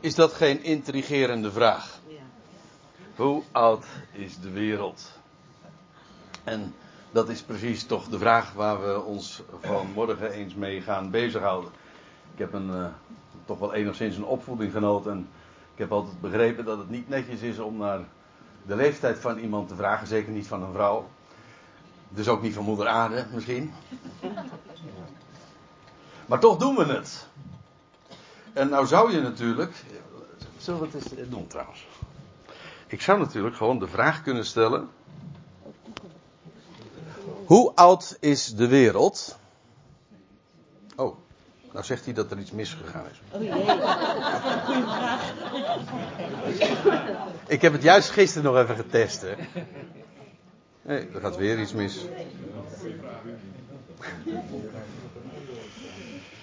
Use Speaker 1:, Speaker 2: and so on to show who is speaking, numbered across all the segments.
Speaker 1: Is dat geen intrigerende vraag? Hoe oud is de wereld? En dat is precies toch de vraag waar we ons vanmorgen eens mee gaan bezighouden. Ik heb een, uh, toch wel enigszins een opvoeding genoten. En ik heb altijd begrepen dat het niet netjes is om naar de leeftijd van iemand te vragen. Zeker niet van een vrouw. Dus ook niet van moeder aarde misschien. Maar toch doen we het. En nou zou je natuurlijk. Zullen we het eens doen trouwens? Ik zou natuurlijk gewoon de vraag kunnen stellen. Hoe oud is de wereld? Oh, nou zegt hij dat er iets misgegaan is. Oh jee. Goeie vraag. Ik heb het juist gisteren nog even getest, hè. Nee, er gaat weer iets mis.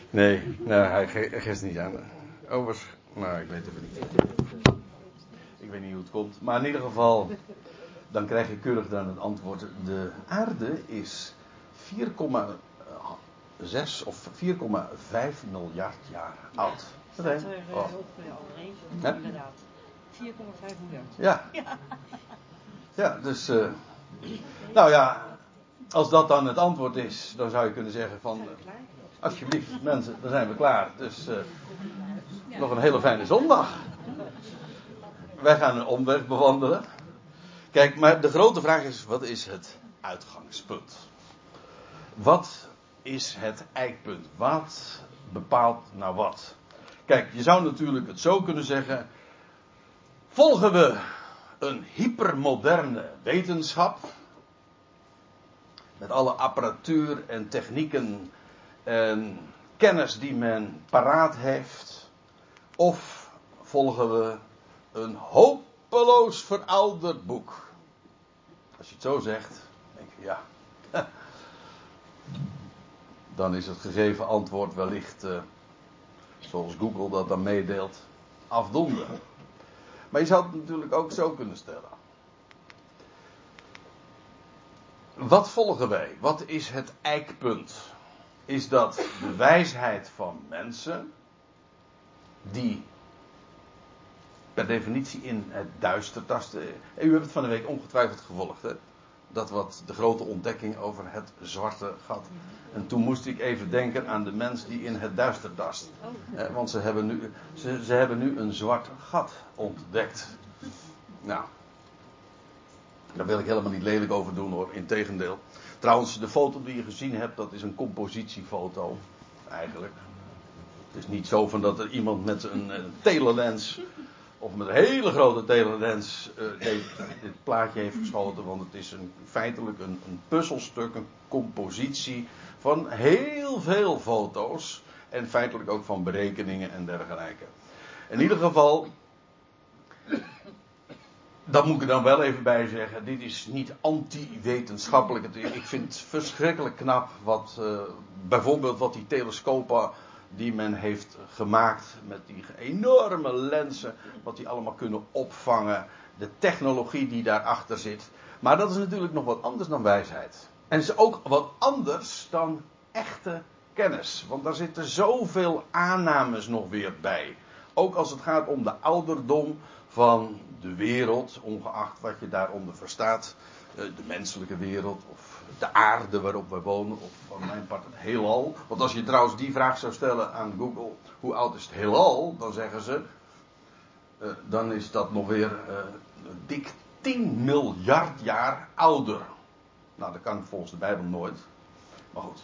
Speaker 1: Nee, nou, hij geeft niet aan. Overigens, nou, ik weet het niet. Ik weet niet hoe het komt. Maar in ieder geval, dan krijg je keurig dan het antwoord. De aarde is 4,6 of 4,5 miljard jaar oud.
Speaker 2: Dat is oh. inderdaad. 4,5 miljard.
Speaker 1: Ja. Ja, dus. Uh, nou ja, als dat dan het antwoord is, dan zou je kunnen zeggen van. Alsjeblieft, mensen, dan zijn we klaar. Dus uh, nog een hele fijne zondag. Wij gaan een omweg bewandelen. Kijk, maar de grote vraag is: wat is het uitgangspunt? Wat is het eikpunt? Wat bepaalt nou wat? Kijk, je zou natuurlijk het zo kunnen zeggen: volgen we een hypermoderne wetenschap met alle apparatuur en technieken en kennis die men paraat heeft, of volgen we een hopeloos verouderd boek? Als je het zo zegt, denk je ja. Dan is het gegeven antwoord wellicht, uh, zoals Google dat dan meedeelt, afdoende. Maar je zou het natuurlijk ook zo kunnen stellen. Wat volgen wij? Wat is het eikpunt? Is dat de wijsheid van mensen die per definitie in het duister tasten. En u hebt het van de week ongetwijfeld gevolgd, hè? Dat wat de grote ontdekking over het zwarte gat. En toen moest ik even denken aan de mens die in het duister tast. Want ze hebben, nu, ze, ze hebben nu een zwart gat ontdekt. Nou, daar wil ik helemaal niet lelijk over doen hoor, integendeel. Trouwens, de foto die je gezien hebt, dat is een compositiefoto. Eigenlijk. Het is niet zo van dat er iemand met een, een telelens of met een hele grote telelens uh, dit plaatje heeft geschoten. Want het is een, feitelijk een, een puzzelstuk, een compositie van heel veel foto's. En feitelijk ook van berekeningen en dergelijke. In ieder geval, dat moet ik dan wel even bij zeggen. Dit is niet anti-wetenschappelijk. Ik vind het verschrikkelijk knap wat uh, bijvoorbeeld wat die telescopen die men heeft gemaakt met die enorme lenzen, wat die allemaal kunnen opvangen, de technologie die daarachter zit. Maar dat is natuurlijk nog wat anders dan wijsheid. En is ook wat anders dan echte kennis, want daar zitten zoveel aannames nog weer bij. Ook als het gaat om de ouderdom van de wereld, ongeacht wat je daaronder verstaat, eh, de menselijke wereld of de aarde waarop we wonen, of van mijn part het heelal. Want als je trouwens die vraag zou stellen aan Google, hoe oud is het heelal? Dan zeggen ze, uh, dan is dat nog weer uh, dik 10 miljard jaar ouder. Nou, dat kan volgens de Bijbel nooit. Maar goed.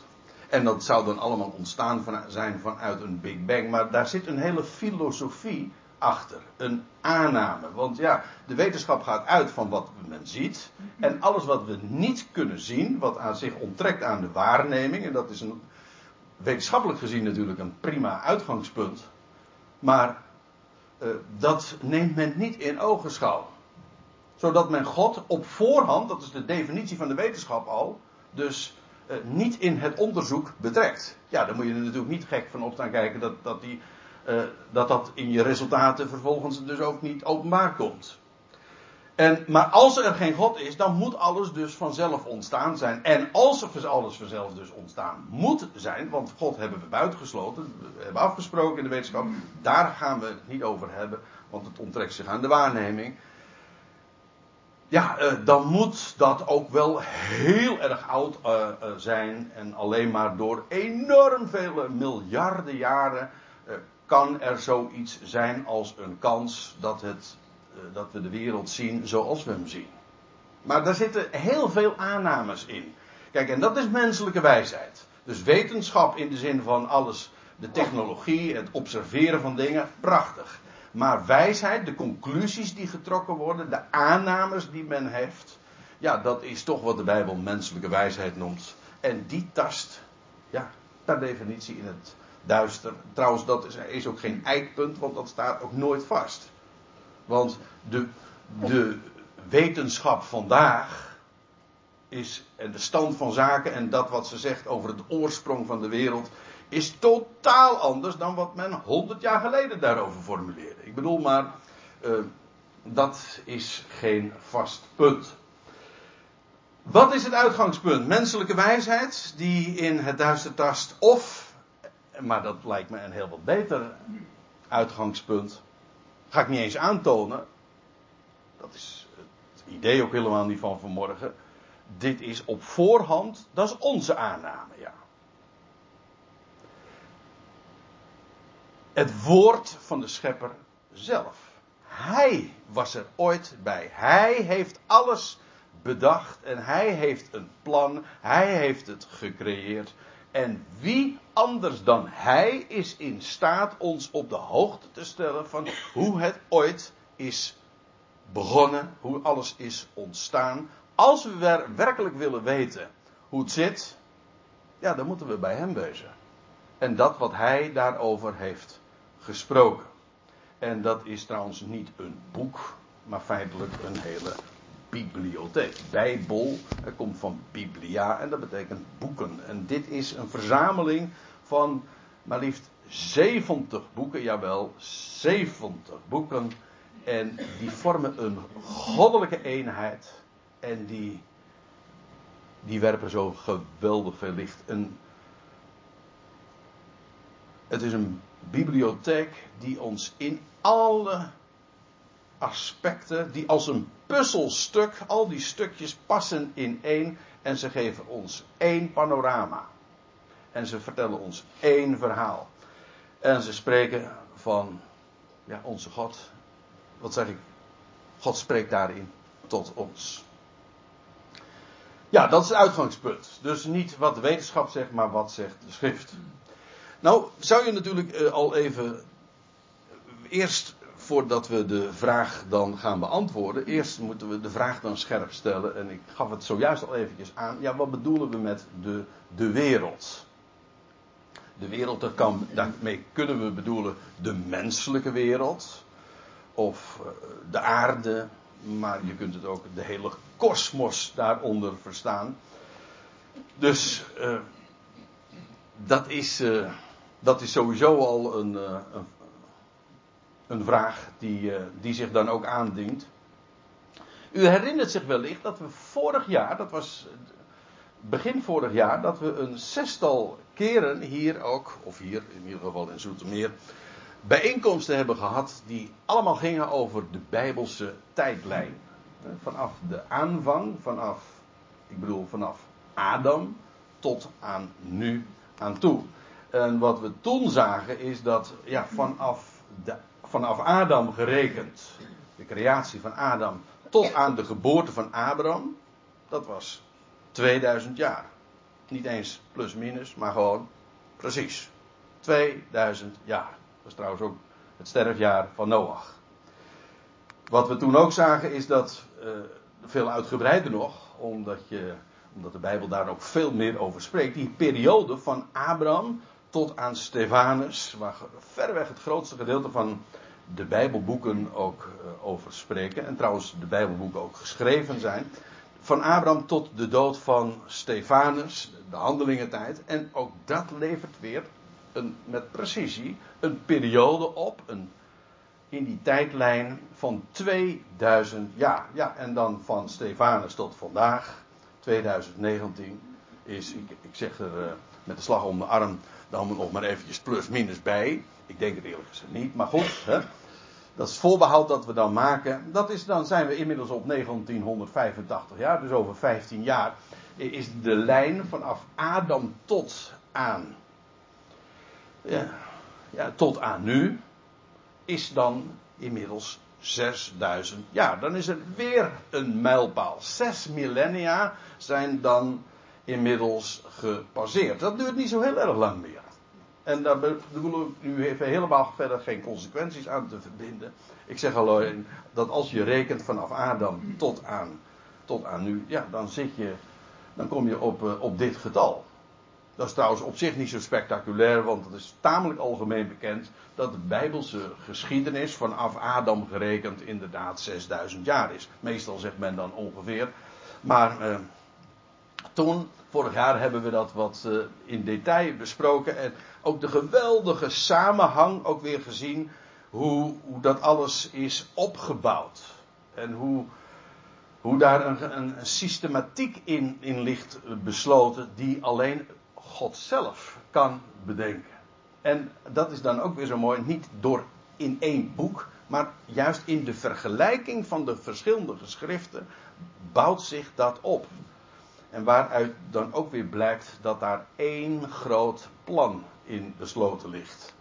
Speaker 1: En dat zou dan allemaal ontstaan van, zijn vanuit een Big Bang. Maar daar zit een hele filosofie achter. Een aanname. Want ja, de wetenschap gaat uit van wat men ziet. En alles wat we niet kunnen zien, wat aan zich onttrekt aan de waarneming. En dat is een, wetenschappelijk gezien natuurlijk een prima uitgangspunt. Maar uh, dat neemt men niet in ogenschouw. Zodat men God op voorhand, dat is de definitie van de wetenschap al, dus uh, niet in het onderzoek betrekt. Ja, dan moet je er natuurlijk niet gek van op staan kijken dat, dat die uh, dat dat in je resultaten vervolgens dus ook niet openbaar komt. En, maar als er geen God is, dan moet alles dus vanzelf ontstaan zijn. En als alles vanzelf dus ontstaan moet zijn, want God hebben we buitengesloten, we hebben afgesproken in de wetenschap, daar gaan we het niet over hebben, want het onttrekt zich aan de waarneming. Ja, eh, dan moet dat ook wel heel erg oud eh, eh, zijn en alleen maar door enorm vele miljarden jaren kan er zoiets zijn als een kans dat het eh, dat we de wereld zien zoals we hem zien. Maar daar zitten heel veel aannames in. Kijk, en dat is menselijke wijsheid. Dus wetenschap in de zin van alles, de technologie, het observeren van dingen, prachtig. Maar wijsheid, de conclusies die getrokken worden, de aannames die men heeft, ja, dat is toch wat de Bijbel menselijke wijsheid noemt. En die tast, ja, per definitie in het duister. Trouwens, dat is, is ook geen eikpunt, want dat staat ook nooit vast. Want de, de wetenschap vandaag is, en de stand van zaken en dat wat ze zegt over het oorsprong van de wereld, is totaal anders dan wat men honderd jaar geleden daarover formuleerde. Ik bedoel maar, uh, dat is geen vast punt. Wat is het uitgangspunt? Menselijke wijsheid die in het duister tast of, maar dat lijkt me een heel wat beter uitgangspunt, Ga ik niet eens aantonen. Dat is het idee ook helemaal niet van vanmorgen. Dit is op voorhand, dat is onze aanname, ja. Het woord van de schepper zelf. Hij was er ooit bij. Hij heeft alles bedacht en hij heeft een plan. Hij heeft het gecreëerd. En wie anders dan Hij is in staat ons op de hoogte te stellen van hoe het ooit is begonnen, hoe alles is ontstaan. Als we werkelijk willen weten hoe het zit, ja, dan moeten we bij Hem wezen. En dat wat Hij daarover heeft gesproken. En dat is trouwens niet een boek, maar feitelijk een hele bibliotheek. Bijbel het komt van biblia en dat betekent boeken. En dit is een verzameling van maar liefst 70 boeken, jawel, 70 boeken. En die vormen een goddelijke eenheid. En die, die werpen zo geweldig veel licht. Een, het is een bibliotheek die ons in alle aspecten, die als een puzzelstuk, al die stukjes passen in één en ze geven ons één panorama. En ze vertellen ons één verhaal. En ze spreken van ja, onze God. Wat zeg ik? God spreekt daarin tot ons. Ja, dat is het uitgangspunt. Dus niet wat de wetenschap zegt, maar wat zegt de schrift. Nou, zou je natuurlijk eh, al even eerst voordat we de vraag dan gaan beantwoorden, eerst moeten we de vraag dan scherp stellen. En ik gaf het zojuist al eventjes aan. Ja, wat bedoelen we met de, de wereld? De wereld, kan, daarmee kunnen we bedoelen de menselijke wereld. Of eh, de aarde. Maar je kunt het ook de hele kosmos daaronder verstaan. Dus uh, dat, is, uh, dat is sowieso al een, een, een vraag die, die zich dan ook aandient. U herinnert zich wellicht dat we vorig jaar, dat was begin vorig jaar, dat we een zestal keren hier ook, of hier in ieder geval in Zoetermeer, bijeenkomsten hebben gehad die allemaal gingen over de Bijbelse tijdlijn. Vanaf de aanvang, vanaf, ik bedoel vanaf Adam tot aan nu aan toe. En wat we toen zagen is dat ja, vanaf, de, vanaf Adam gerekend, de creatie van Adam, tot aan de geboorte van Abraham, dat was 2000 jaar. Niet eens plus minus, maar gewoon precies. 2000 jaar. Dat is trouwens ook het sterfjaar van Noach. Wat we toen ook zagen is dat, uh, veel uitgebreider nog, omdat, je, omdat de Bijbel daar ook veel meer over spreekt, die periode van Abraham tot aan Stefanus, waar verreweg het grootste gedeelte van de Bijbelboeken ook uh, over spreken, en trouwens de Bijbelboeken ook geschreven zijn, van Abraham tot de dood van Stefanus, de handelingentijd. En ook dat levert weer een, met precisie een periode op, een, in die tijdlijn van 2000 jaar. Ja, en dan van Stefanus tot vandaag, 2019, is, ik, zeg er uh, met de slag om de arm dan nog maar eventjes plus minus bij. Ik denk het eerlijk gezegd niet, maar goed. Hè? Dat is het voorbehoud dat we dan maken. Dat is, dan zijn we inmiddels op 1985 jaar, dus over 15 jaar. Is de lijn vanaf Adam tot aan. Ja, ja, tot aan nu. Is dan inmiddels 6000 jaar. Dan is er weer een mijlpaal. Zes millennia zijn dan inmiddels gepasseerd. Dat duurt niet zo heel erg lang meer. En daar bedoel ik nu even helemaal verder geen consequenties aan te verbinden. Ik zeg alleen dat als je rekent vanaf Adam tot aan, tot aan nu, ja, dan zit je, dan kom je op, eh, op dit getal. Dat is trouwens op zich niet zo spectaculair, want het is tamelijk algemeen bekend dat de Bijbelse geschiedenis vanaf Adam gerekend inderdaad 6000 jaar is. Meestal zegt men dan ongeveer. Maar eh, toen, vorig jaar, hebben we dat wat eh, in detail besproken. En ook de geweldige samenhang ook weer gezien. Hoe, hoe dat alles is opgebouwd. En hoe, hoe daar een, een, een systematiek in, in ligt besloten. Die alleen God zelf kan bedenken. En dat is dan ook weer zo mooi. Niet door in één boek. Maar juist in de vergelijking van de verschillende geschriften bouwt zich dat op. En waaruit dan ook weer blijkt dat daar één groot plan in besloten ligt.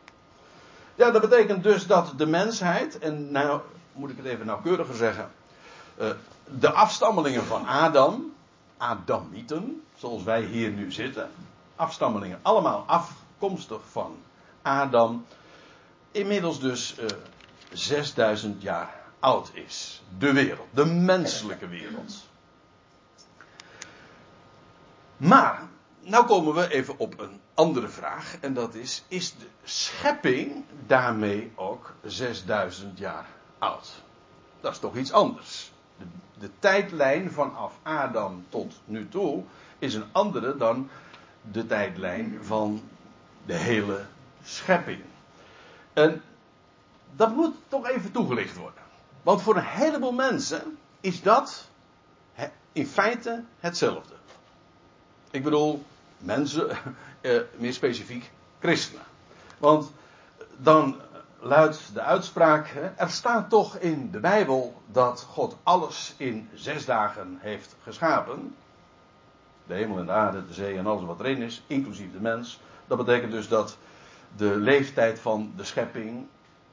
Speaker 1: Ja, dat betekent dus dat de mensheid, en nou moet ik het even nauwkeuriger zeggen, eh, de afstammelingen van Adam, Adamieten, zoals wij hier nu zitten, afstammelingen, allemaal afkomstig van Adam, inmiddels dus uh, eh, 6000 jaar oud is. De wereld, de menselijke wereld. Maar, nou komen we even op een andere vraag. En dat is, is de schepping daarmee ook 6000 jaar oud? Dat is toch iets anders. De, de tijdlijn vanaf Adam tot nu toe is een andere dan de tijdlijn van de hele schepping. En dat moet toch even toegelicht worden. Want voor een heleboel mensen is dat in feite hetzelfde. Ik bedoel, mensen, eh, meer specifiek christenen. Want dan luidt de uitspraak, er staat toch in de Bijbel dat God alles in zes dagen heeft geschapen. De hemel en de aarde, de zee en alles wat erin is, inclusief de mens. Dat betekent dus dat de leeftijd van de schepping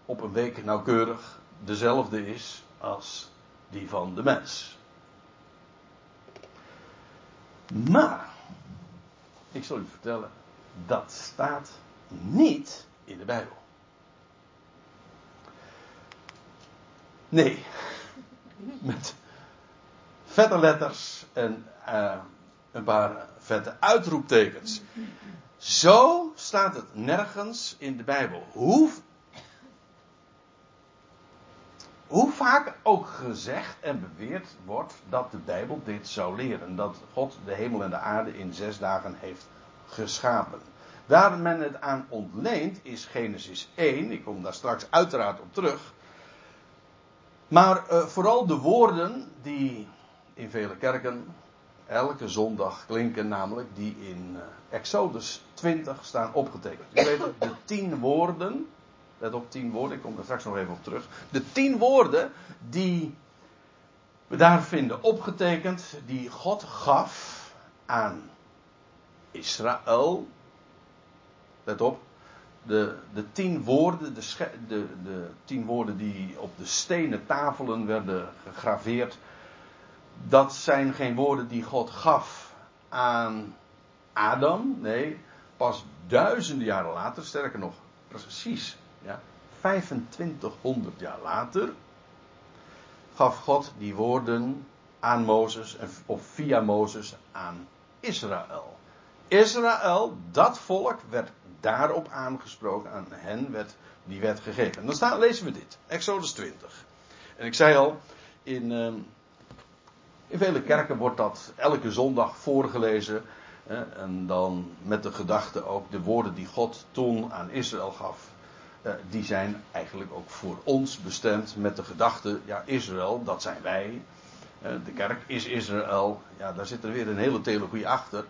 Speaker 1: op een week nauwkeurig dezelfde is als die van de mens. Maar ik zal u vertellen, dat staat niet in de Bijbel. Nee, met vette letters en uh, een paar vette uitroeptekens. Zo staat het nergens in de Bijbel. Hoe hoe vaak ook gezegd en beweerd wordt dat de Bijbel dit zou leren. Dat God de hemel en de aarde in zes dagen heeft geschapen. Waar men het aan ontleent is Genesis 1. Ik kom daar straks uiteraard op terug. Maar uh, vooral de woorden die in vele kerken elke zondag klinken, namelijk die in uh, Exodus 20 staan opgetekend. U weet de tien woorden Let op, tien woorden. Ik kom er straks nog even op terug. De tien woorden die we daar vinden opgetekend, die God gaf aan Israël. Let op. De, de tien woorden, de, de, de tien woorden die op de stenen tafelen werden gegraveerd. Dat zijn geen woorden die God gaf aan Adam. Nee, pas duizenden jaren later, sterker nog, precies ja, 2500 jaar later gaf God die woorden aan Mozes, of via Mozes aan Israël. Israël, dat volk, werd daarop aangesproken, aan hen werd die wet gegeven. En dan staan, lezen we dit, Exodus 20. En ik zei al, in, ehm, in vele kerken wordt dat elke zondag voorgelezen. en dan met de gedachte ook de woorden die God toen aan Israël gaf die zijn eigenlijk ook voor ons bestemd met de gedachte, ja, Israël, dat zijn wij. Uh, de kerk is Israël. Ja, daar zit er weer een hele theologie achter.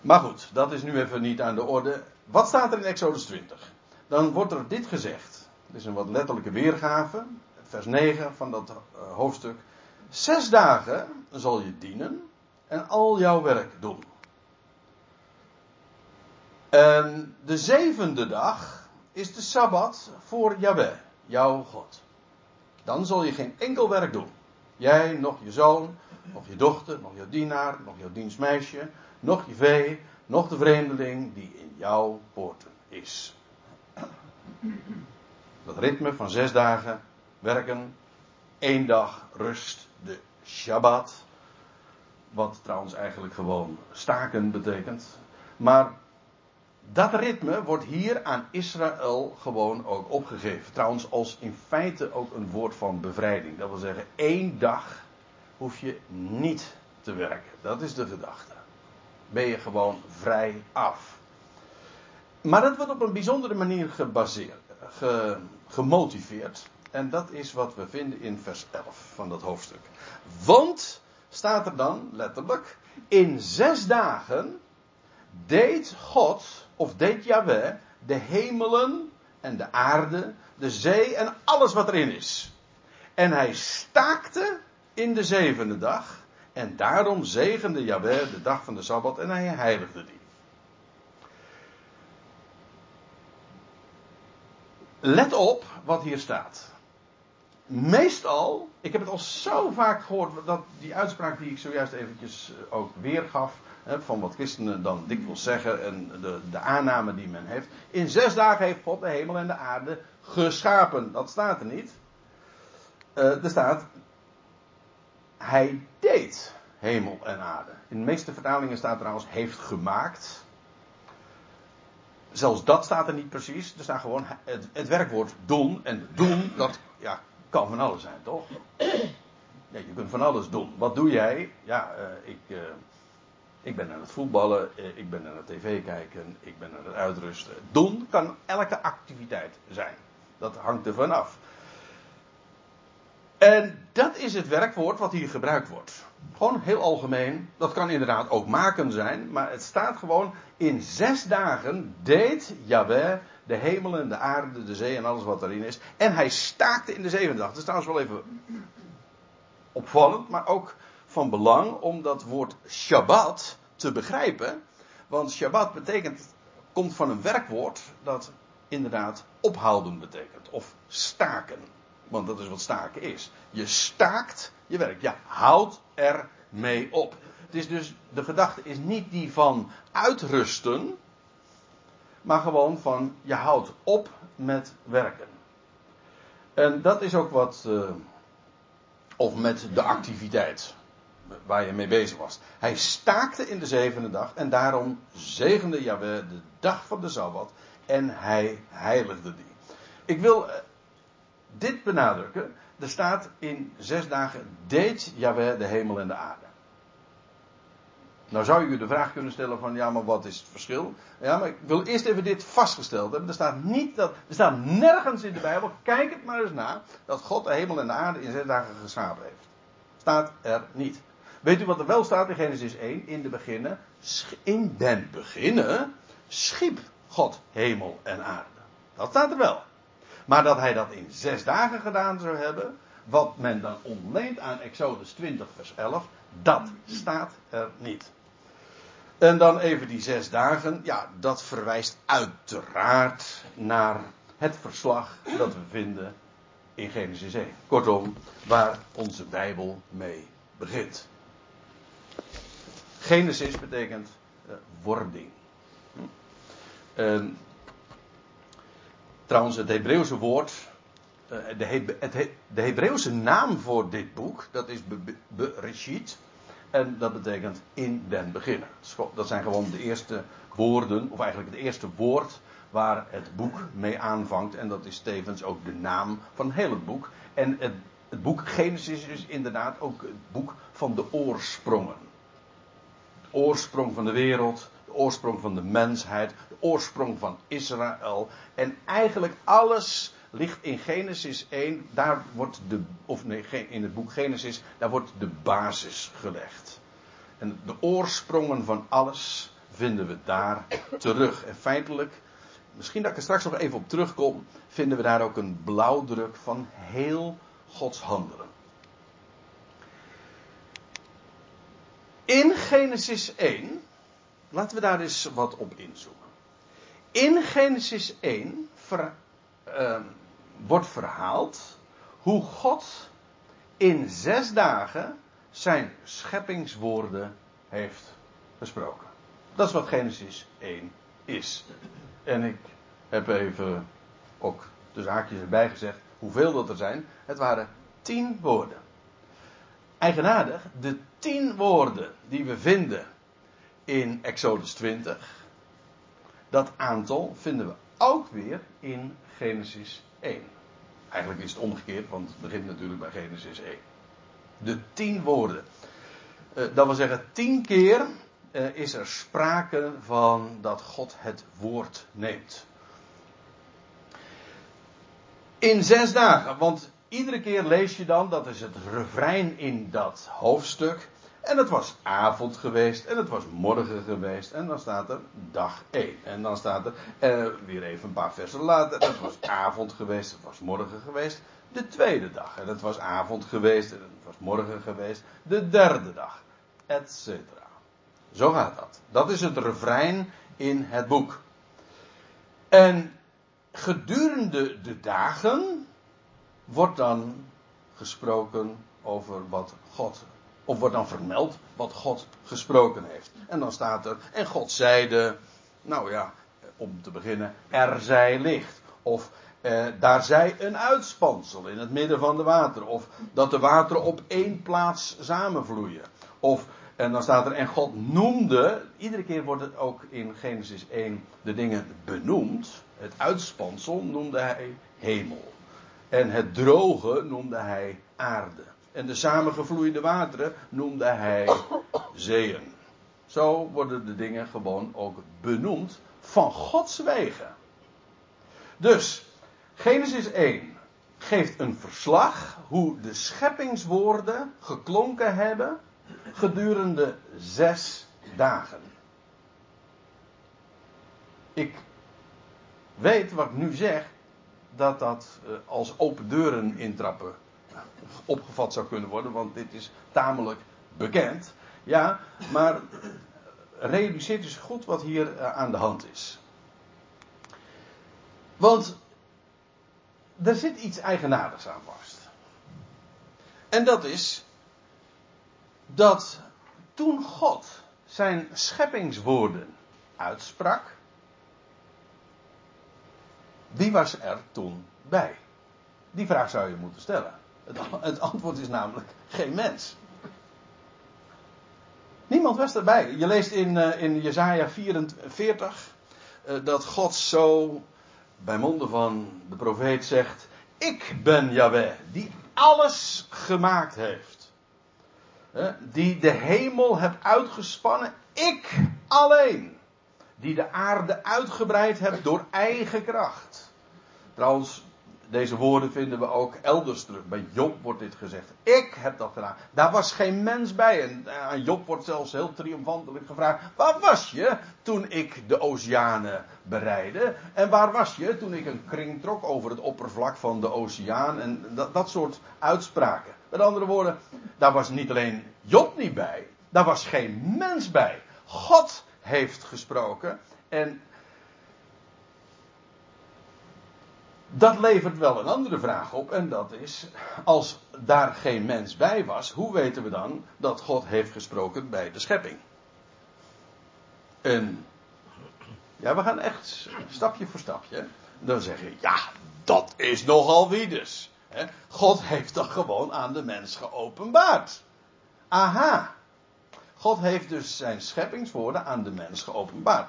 Speaker 1: Maar goed, dat is nu even niet aan de orde. Wat staat er in Exodus 20? Dan wordt er dit gezegd. Dit is een wat letterlijke weergave. Vers 9 van dat uh, hoofdstuk. Zes dagen zal je dienen en al jouw werk doen. En de zevende dag is de Sabbat voor Yahweh, jouw God. Dan zul je geen enkel werk doen. Jij, nog je zoon, nog je dochter, nog je dienaar, nog je dienstmeisje, nog je vee, nog de vreemdeling die in jouw poorten is. Dat ritme van zes dagen werken, één dag rust, de Shabbat. Wat trouwens eigenlijk gewoon staken betekent. Maar dat ritme wordt hier aan Israël gewoon ook opgegeven. Trouwens, als in feite ook een woord van bevrijding. Dat wil zeggen, één dag hoef je niet te werken. Dat is de gedachte. Ben je gewoon vrij af. Maar dat wordt op een bijzondere manier gebaseerd, gemotiveerd. En dat is wat we vinden in vers 11 van dat hoofdstuk. Want, staat er dan letterlijk, in zes dagen deed God, of deed Yahweh, de hemelen en de aarde, de zee en alles wat erin is. En hij staakte in de zevende dag. En daarom zegende Yahweh de dag van de Sabbat en hij heiligde die. Let op wat hier staat. Meestal, ik heb het al zo vaak gehoord, dat die uitspraak die ik zojuist eventjes eh, ook weergaf, van wat christenen dan dikwijls zeggen en de, de aanname die men heeft. In zes dagen heeft God de hemel en de aarde geschapen. Dat staat er niet. Uh, er staat, hij deed hemel en aarde. In de meeste vertalingen staat trouwens heeft gemaakt. Zelfs dat staat er niet precies. Er staat gewoon het, het werkwoord doen. En doen, dat ja, kan van alles zijn, toch? Je kunt van alles doen. Wat doe jij? Ja, uh, ik, uh, ik ben aan het voetballen, uh, ik ben aan het tv kijken, ik ben aan het uitrusten. Doen kan elke activiteit zijn. Dat hangt er vanaf. En dat is het werkwoord wat hier gebruikt wordt. Gewoon heel algemeen. Dat kan inderdaad ook maken zijn. Maar het staat gewoon in zes dagen deed Yahweh de hemelen, de aarde, de zee en alles wat erin is. En hij staakte in de zevende dag. Dat is trouwens wel even opvallend, maar ook van belang om dat woord Shabbat te begrijpen. Want Shabbat betekent, komt van een werkwoord dat inderdaad ophouden betekent. Of staken. Want dat is wat staken is. Je staakt je werk. Ja, houd er mee op. Het is dus, de gedachte is niet die van uitrusten. Maar gewoon van je houdt op met werken. En dat is ook wat. Uh, of met de activiteit waar je mee bezig was. Hij staakte in de zevende dag en daarom zegende Yahweh de dag van de Sabbat en hij heiligde die. Ik wil eh, dit benadrukken. Er staat in zes dagen deed Yahweh de hemel en de aarde. Nou zou je de vraag kunnen stellen van ja, maar wat is het verschil? Ja, maar ik wil eerst even dit vastgesteld hebben. Er staat niet dat, er staat nergens in de Bijbel, kijk het maar eens na, dat God de hemel en de aarde in zes dagen geschapen heeft. Staat er niet. Weet u wat er wel staat in Genesis 1? In de beginnen, in den beginnen schiep God hemel en aarde. Dat staat er wel. Maar dat hij dat in zes dagen gedaan zou hebben, wat men dan ontleent aan Exodus 20, vers 11, dat staat er niet. En dan even die zes dagen, ja, dat verwijst uiteraard naar het verslag dat we vinden in Genesis 1. Kortom, waar onze Bijbel mee begint. Genesis betekent uh, wording. Hm? Trouwens, het Hebreeuwse woord, eh, de, Hebreeuwse naam voor dit boek, dat is Bereshit. En dat betekent in den beginnen. Dat zijn gewoon de eerste woorden, of eigenlijk het eerste woord waar het boek mee aanvangt. En dat is tevens ook de naam van heel het boek. En het, het boek Genesis is inderdaad ook het boek van de oorsprongen. De oorsprong van de wereld, de oorsprong van de mensheid, oorsprong van Israël. En eigenlijk alles ligt in Genesis 1. Daar wordt de, of nee, in het boek Genesis, daar wordt de basis gelegd. En de oorsprongen van alles vinden we daar terug. En feitelijk, misschien dat ik er straks nog even op terugkom, vinden we daar ook een blauwdruk van heel Gods handelen. In Genesis 1, laten we daar eens wat op inzoomen. In Genesis 1 ver, uh, wordt verhaald hoe God in zes dagen zijn scheppingswoorden heeft gesproken. Dat is wat Genesis 1 is. En ik heb even ook de zaakjes erbij gezegd hoeveel dat er zijn. Het waren tien woorden. Eigenaardig, de tien woorden die we vinden in Exodus 20, dat aantal vinden we ook weer in Genesis 1. Eigenlijk is het omgekeerd, want het begint natuurlijk bij Genesis 1. De tien woorden. Uh, dat wil zeggen, tien keer uh, is er sprake van dat God het woord neemt. In zes dagen, want iedere keer lees je dan, dat is het refrein in dat hoofdstuk. En het was avond geweest en het was morgen geweest. En dan staat er dag 1. En dan staat er eh, weer even een paar versen later. Het was avond geweest, het was morgen geweest. De tweede dag. En het was avond geweest en het was morgen geweest. De derde dag. Etcetera. Zo gaat dat. Dat is het refrein in het boek. En gedurende de dagen wordt dan gesproken over wat God, of wordt dan vermeld wat God gesproken heeft. En dan staat er, en God zeide, nou ja, om te beginnen, er zij licht. Of eh, daar zij een uitspansel in het midden van de water. Of dat de wateren op één plaats samenvloeien. Of en dan staat er, en God noemde, iedere keer wordt het ook in Genesis 1 de dingen benoemd. Het uitspansel noemde hij hemel. En het droge noemde hij aarde. En de samengevloeide wateren noemde hij zeeën. Zo worden de dingen gewoon ook benoemd van Gods wegen. Dus, Genesis 1 geeft een verslag hoe de scheppingswoorden geklonken hebben gedurende zes dagen. Ik weet wat ik nu zeg, dat dat eh, als open deuren intrappen opgevat zou kunnen worden, want dit is tamelijk bekend. Ja, maar realiseert dus goed wat hier eh, aan de hand is. Want er zit iets eigenaardigs aan vast. En dat is dat toen God zijn scheppingswoorden uitsprak, wie was er toen bij? Die vraag zou je moeten stellen. Het, antwoord is namelijk geen mens. Niemand was erbij. Je leest in, uh, in Jezaja 44 uh, dat God zo bij monden van de profeet zegt: Ik ben Yahweh, die alles gemaakt heeft. Die de hemel heb uitgespannen. Ik alleen. Die de aarde uitgebreid heb door eigen kracht. Trouwens, deze woorden vinden we ook elders terug. Bij Job wordt dit gezegd. Ik heb dat gedaan. Daar was geen mens bij. En eh, aan Job wordt zelfs heel triomfantelijk gevraagd: Waar was je toen ik de oceanen bereidde? En waar was je toen ik een kring trok over het oppervlak van de oceaan? En dat, dat soort uitspraken. Met andere woorden, daar was niet alleen Job niet bij. Daar was geen mens bij. God heeft gesproken. En Dat levert wel een andere vraag op en dat is, als daar geen mens bij was, hoe weten we dan dat God heeft gesproken bij de schepping? En ja, we gaan echt stapje voor stapje. Dan zeg je, ja, dat is nogal wie dus. God heeft toch gewoon aan de mens geopenbaard. Aha. God heeft dus zijn scheppingswoorden aan de mens geopenbaard.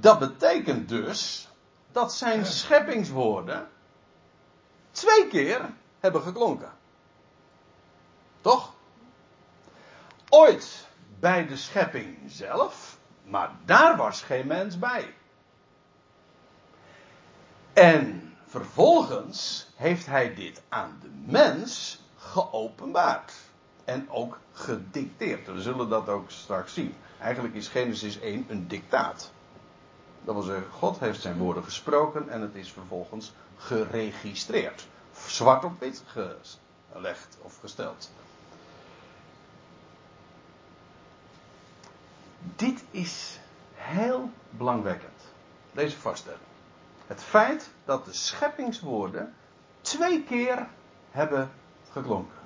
Speaker 1: Dat betekent dus dat zijn scheppingswoorden twee keer hebben geklonken. Toch? Ooit bij de schepping zelf, maar daar was geen mens bij. En vervolgens heeft hij dit aan de mens geopenbaard. En ook gedicteerd. We zullen dat ook straks zien. Eigenlijk is Genesis 1 een dictaat. Dat wil zeggen, God heeft zijn woorden gesproken en het is vervolgens geregistreerd. Zwart op wit gelegd of gesteld. Dit is heel belangwekkend. Deze vaststelling. Het feit dat de scheppingswoorden twee keer hebben geklonken.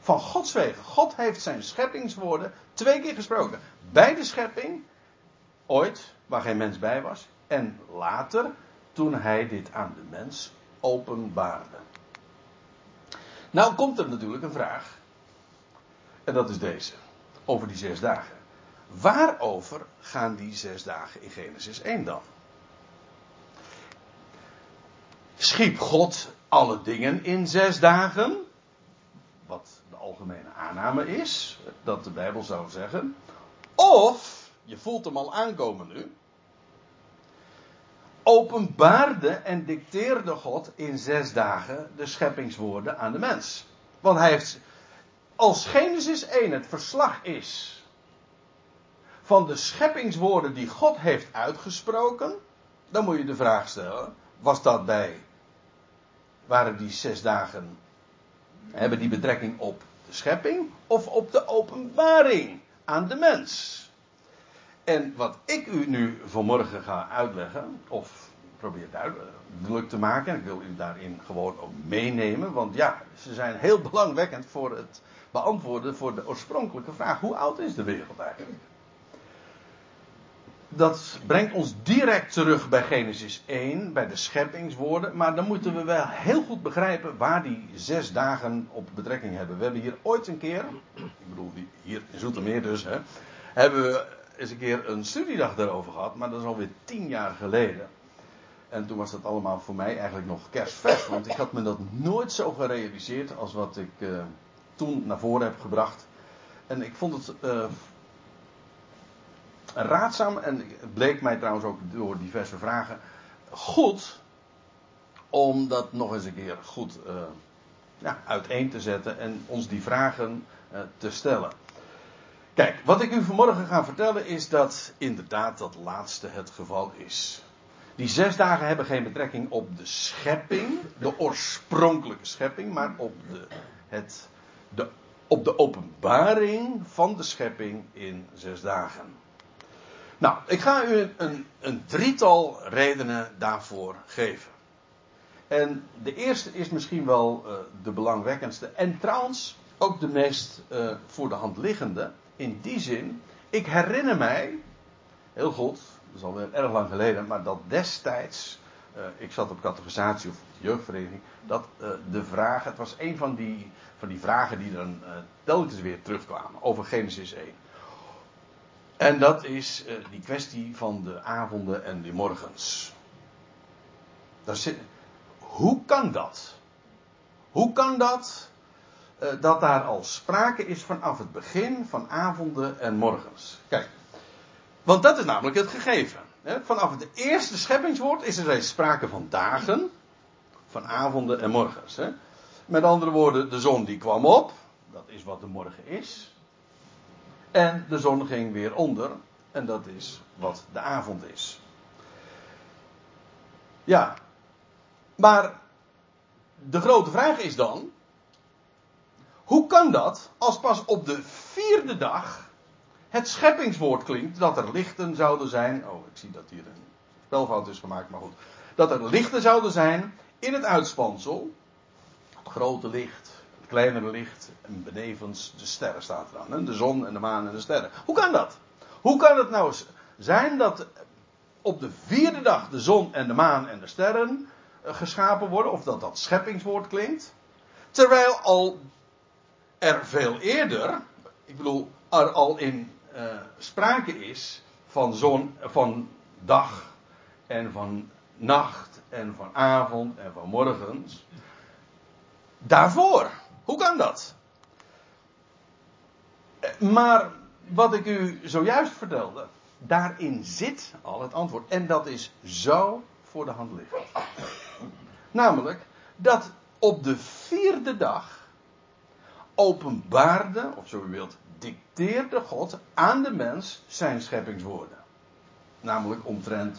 Speaker 1: Van Gods wegen. God heeft zijn scheppingswoorden twee keer gesproken. Bij de schepping, ooit, waar geen mens bij was. En later, toen hij dit aan de mens openbaarde. Nou komt er natuurlijk een vraag. En dat is deze. Over die zes dagen. Waarover gaan die zes dagen in Genesis 1 dan? Schiep God alle dingen in zes dagen? Wat de algemene aanname is, dat de Bijbel zou zeggen. Of, je voelt hem al aankomen nu. Openbaarde en dicteerde God in zes dagen de scheppingswoorden aan de mens. Want hij heeft, als Genesis 1 het verslag is van de scheppingswoorden die God heeft uitgesproken, dan moet je de vraag stellen: was dat bij, waren die zes dagen, hebben die betrekking op de schepping of op de openbaring aan de mens? En wat ik u nu vanmorgen ga uitleggen, of probeer duidelijk te maken, en ik wil u daarin gewoon ook meenemen, want ja, ze zijn heel belangwekkend voor het beantwoorden voor de oorspronkelijke vraag: hoe oud is de wereld eigenlijk? dat brengt ons direct terug bij Genesis 1, bij de scheppingswoorden. Maar dan moeten we wel heel goed begrijpen waar die zes dagen op betrekking hebben. We hebben hier ooit een keer, ik bedoel hier in Zoetermeer dus, hè, hebben we eens een keer een studiedag daarover gehad. Maar dat is alweer tien jaar geleden. En toen was dat allemaal voor mij eigenlijk nog kerstvers. Want ik had me dat nooit zo gerealiseerd als wat ik uh, toen naar voren heb gebracht. En ik vond het uh, raadzaam, en het bleek mij trouwens ook door diverse vragen, goed om dat nog eens een keer goed uh, ja, uiteen te zetten en ons die vragen te stellen. Kijk, wat ik u vanmorgen ga vertellen is dat inderdaad dat laatste het geval is. Die zes dagen hebben geen betrekking op de schepping, de oorspronkelijke schepping, maar op de, het, de, op de openbaring van de schepping in zes dagen. Nou, ik ga u een, een drietal redenen daarvoor geven. En de eerste is misschien wel uh, de belangwekkendste. En trouwens ook de meest uh, voor de hand liggende. In die zin, ik herinner mij, heel goed, dat is alweer erg lang geleden, maar dat destijds, uh, ik zat op categorisatie of de jeugdvereniging, dat de vraag, het was een van die, van die vragen die dan telkens weer terugkwamen over Genesis 1. En dat is die kwestie van de avonden en de morgens. Hoe kan dat? Hoe kan dat dat daar al sprake is vanaf het begin van avonden en morgens? Kijk, want dat is namelijk het gegeven. Vanaf het eerste scheppingswoord is er reeds sprake van dagen, van avonden en morgens. Met andere woorden, de zon die kwam op, dat is wat de morgen is. En de zon ging weer onder. En dat is wat de avond is. Ja. Maar de grote vraag is dan. Hoe kan dat als pas op de vierde dag het scheppingswoord klinkt dat er lichten zouden zijn. Oh, ik zie dat hier een spelfout is gemaakt, maar goed. Dat er lichten zouden zijn in het uitspansel. Het grote licht, kleinere licht en benevens de sterren staat er aan. De zon en de maan en de sterren. Hoe kan dat? Hoe kan het nou zijn dat op de vierde dag de zon en de maan en de sterren eh, geschapen worden, of dat dat scheppingswoord klinkt, terwijl al er veel eerder, ik bedoel, er al in uh, sprake is van zon, van dag en van nacht en van avond en van morgens. Daarvoor. Hoe kan dat? Maar wat ik u zojuist vertelde, daarin zit al het antwoord. En dat is zo voor de hand liggend. Namelijk dat op de vierde dag openbaarde, of zo u wilt, dicteerde God aan de mens zijn scheppingswoorden. Namelijk omtrent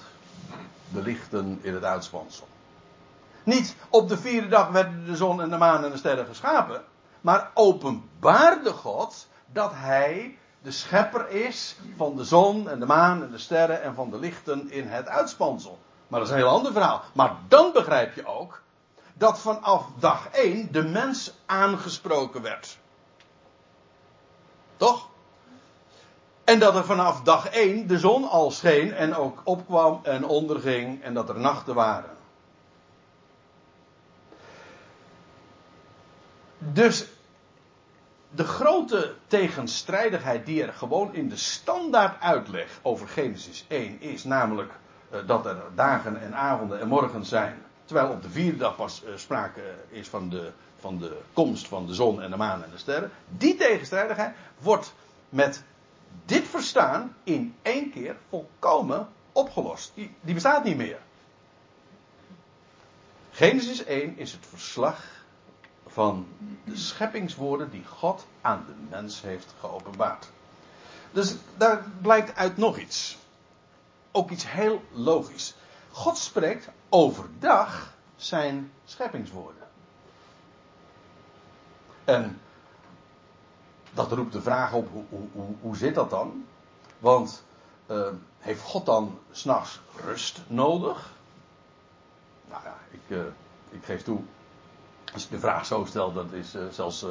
Speaker 1: de lichten in het uitspansel. Niet op de vierde dag werden de zon en de maan en de sterren geschapen. Maar openbaarde God dat hij de schepper is van de zon en de maan en de sterren en van de lichten in het uitspansel. Maar dat is een heel ander verhaal. Maar dan begrijp je ook dat vanaf dag 1 de mens aangesproken werd. Toch? En dat er vanaf dag 1 de zon al scheen en ook opkwam en onderging en dat er nachten waren. Dus de grote tegenstrijdigheid die er gewoon in de standaard uitleg over Genesis 1 is, namelijk uh, dat er dagen en avonden en morgen zijn, terwijl op de vierde dag pas uh, sprake is van de, van de komst van de zon en de maan en de sterren, die tegenstrijdigheid wordt met dit verstaan in één keer volkomen opgelost. Die, die bestaat niet meer. Genesis 1 is het verslag van de scheppingswoorden die God aan de mens heeft geopenbaard. Dus daar blijkt uit nog iets. Ook iets heel logisch. God spreekt overdag zijn scheppingswoorden. En dat roept de vraag op, hoe, hoe, hoe zit dat dan? Want uh, heeft God dan s'nachts rust nodig? Nou ja, ik, uh, ik geef toe, als ik de vraag zo stel, dat is uh, zelfs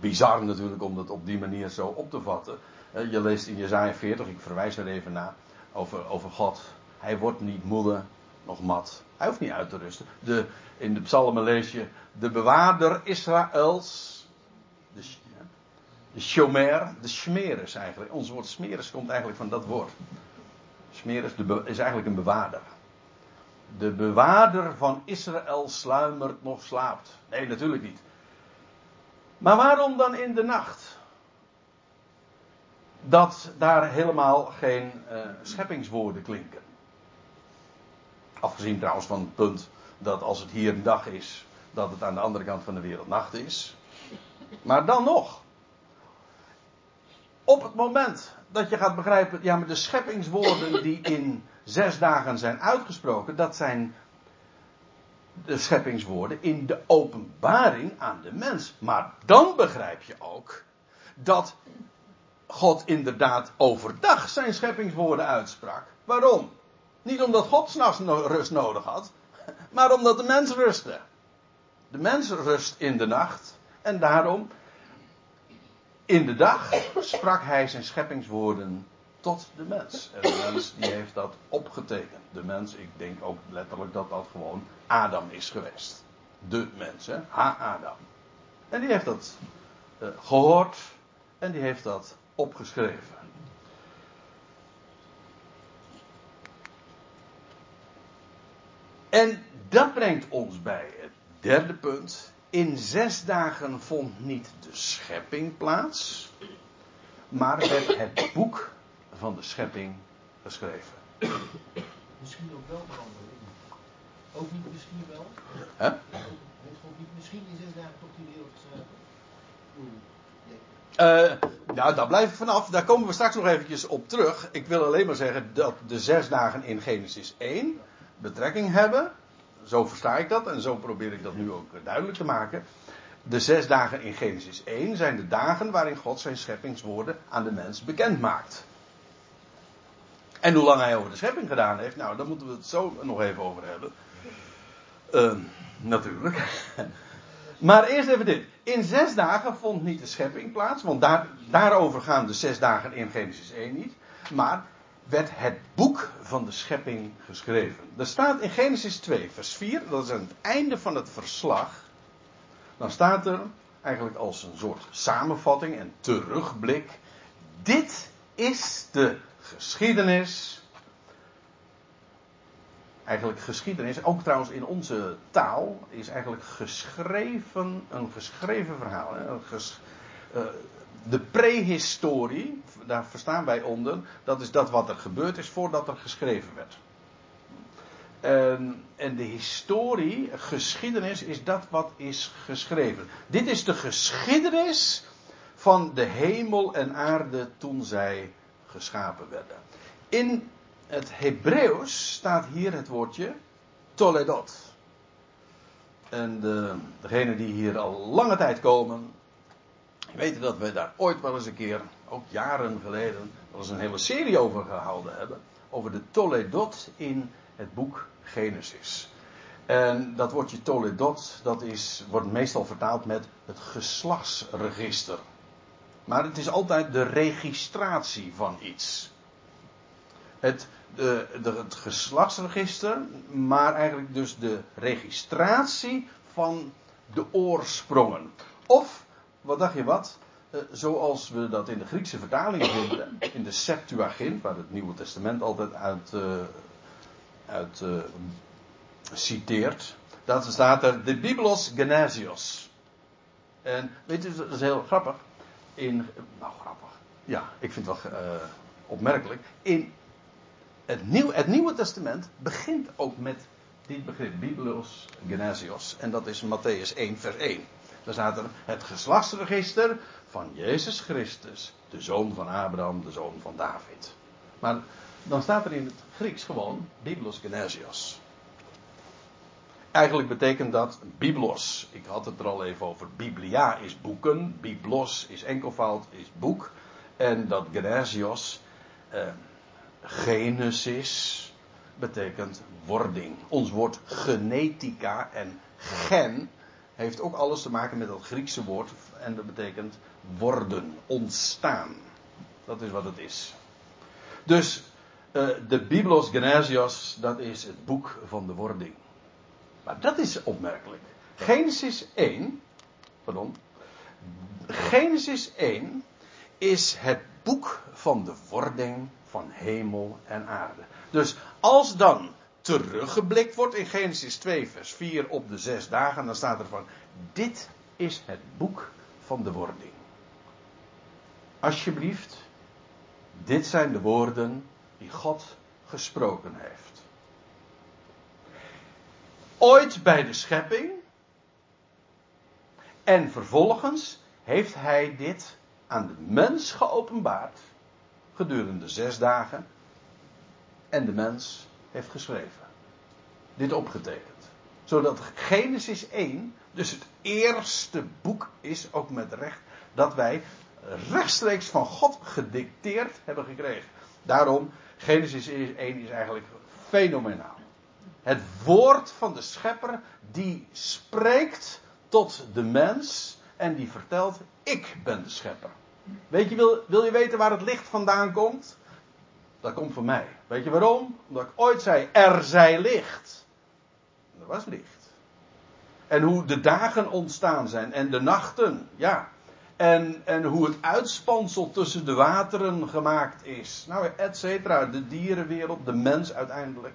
Speaker 1: bizar natuurlijk om dat op die manier zo op te vatten. je leest in Jezaja 40, ik verwijs er even naar, over, over God. Hij wordt niet moede, nog mat. Hij hoeft niet uit te rusten. De, in de psalmen lees je, de bewaarder Israëls, de, de shomer, de smeres eigenlijk. Ons woord smeres komt eigenlijk van dat woord. Smeres is eigenlijk een bewaarder. De bewaarder van Israël sluimert nog slaapt. Nee, natuurlijk niet. Maar waarom dan in de nacht? Dat daar helemaal geen uh, scheppingswoorden klinken. Afgezien trouwens van het punt dat als het hier een dag is, dat het aan de andere kant van de wereld nacht is. Maar dan nog. Op het moment dat je gaat begrijpen, ja, maar de scheppingswoorden die in zes dagen zijn uitgesproken, dat zijn de scheppingswoorden in de openbaring aan de mens. Maar dan begrijp je ook dat God inderdaad overdag zijn scheppingswoorden uitsprak. Waarom? Niet omdat God s'nachts rust nodig had, maar omdat de mens rustte. De mens rust in de nacht en daarom in de dag sprak hij zijn scheppingswoorden tot de mens. En de mens die heeft dat opgetekend. De mens, ik denk ook letterlijk dat dat gewoon Adam is geweest. De mens, hè? Ha-Adam. En die heeft dat uh, gehoord en die heeft dat opgeschreven. En dat brengt ons bij het derde punt. In zes dagen vond niet de schepping plaats, maar werd het boek van de schepping geschreven.
Speaker 3: Misschien ook wel verandering. Ook niet misschien wel.
Speaker 1: Hè?
Speaker 3: Niet misschien in zes dagen toch die wereld
Speaker 1: geschreven? Uh, nou, daar blijf ik vanaf. Daar komen we straks nog eventjes op terug. Ik wil alleen maar zeggen dat de zes dagen in Genesis 1 betrekking hebben zo versta ik dat en zo probeer ik dat nu ook duidelijk te maken. De zes dagen in Genesis 1 zijn de dagen waarin God zijn scheppingswoorden aan de mens bekend maakt. En hoe lang hij over de schepping gedaan heeft, nou, daar moeten we het zo nog even over hebben. Uh, natuurlijk. Maar eerst even dit. In zes dagen vond niet de schepping plaats, want daar, daarover gaan de zes dagen in Genesis 1 niet. Maar werd het boek van de schepping geschreven. Er staat in Genesis 2, vers 4, dat is aan het einde van het verslag. Dan staat er eigenlijk als een soort samenvatting en terugblik. Dit is de geschiedenis. Eigenlijk geschiedenis, ook trouwens in onze taal, is eigenlijk geschreven, een geschreven verhaal. Een ges, uh, de prehistorie, daar verstaan wij onder, dat is dat wat er gebeurd is voordat er geschreven werd. En, en de historie, geschiedenis, is dat wat is geschreven. Dit is de geschiedenis van de hemel en aarde toen zij geschapen werden. In het Hebreeuws staat hier het woordje Toledot. En de, degenen die hier al lange tijd komen, weten dat we daar ooit wel eens een keer, ook jaren geleden, wel eens een hele serie over gehouden hebben. Over de Toledot in het boek Genesis. En dat woordje Toledot, dat is, wordt meestal vertaald met het geslachtsregister. Maar het is altijd de registratie van iets. Het, de, de, het geslachtsregister, maar eigenlijk dus de registratie van de oorsprongen. Of, wat dacht je wat? Uh, zoals we dat in de Griekse vertaling vinden, in de Septuagint, waar het Nieuwe Testament altijd uit, uh, uit uh, citeert. Dat staat er de Biblos Genesios. En weet je, dat is heel grappig. In, nou grappig. Ja, ik vind het wel opmerkelijk. In het, Nieuw, het Nieuwe Testament begint ook met dit begrip, Biblos Genesios. En dat is Matthäus 1, vers 1. Daar staat er het geslachtsregister van Jezus Christus, de zoon van Abraham, de zoon van David. Maar dan staat er in het Grieks gewoon Biblos Genesios. Eigenlijk betekent dat Biblos. Ik had het er al even over. Biblia is boeken. Biblos is enkelvoud, is boek. En dat Genesios. Eh, Genesis betekent wording. Ons woord genetica en gen heeft ook alles te maken met dat Griekse woord en dat betekent worden, ontstaan. Dat is wat het is. Dus uh, de Biblos Genesios, dat is het boek van de wording. Maar dat is opmerkelijk. Genesis 1, pardon. Genesis 1 is het boek van de wording van hemel en aarde. Dus als dan teruggeblikt wordt in Genesis 2, vers 4 op de zes dagen, dan staat er van: Dit is het boek van de wording. Alsjeblieft, dit zijn de woorden die God gesproken heeft. Ooit bij de schepping en vervolgens heeft hij dit aan de mens geopenbaard gedurende zes dagen. En de mens heeft geschreven. Dit opgetekend. Zodat Genesis 1 dus het eerste boek is, ook met recht, dat wij rechtstreeks van God gedicteerd hebben gekregen. Daarom, Genesis 1 is eigenlijk fenomenaal. Het woord van de schepper die spreekt tot de mens en die vertelt, ik ben de schepper. Weet je, wil, wil je weten waar het licht vandaan komt? Dat komt van mij. Weet je waarom? Omdat ik ooit zei, er zij licht. er was licht. En hoe de dagen ontstaan zijn en de nachten, ja. En, en hoe het uitspansel tussen de wateren gemaakt is. Nou, et cetera. De dierenwereld, de mens uiteindelijk.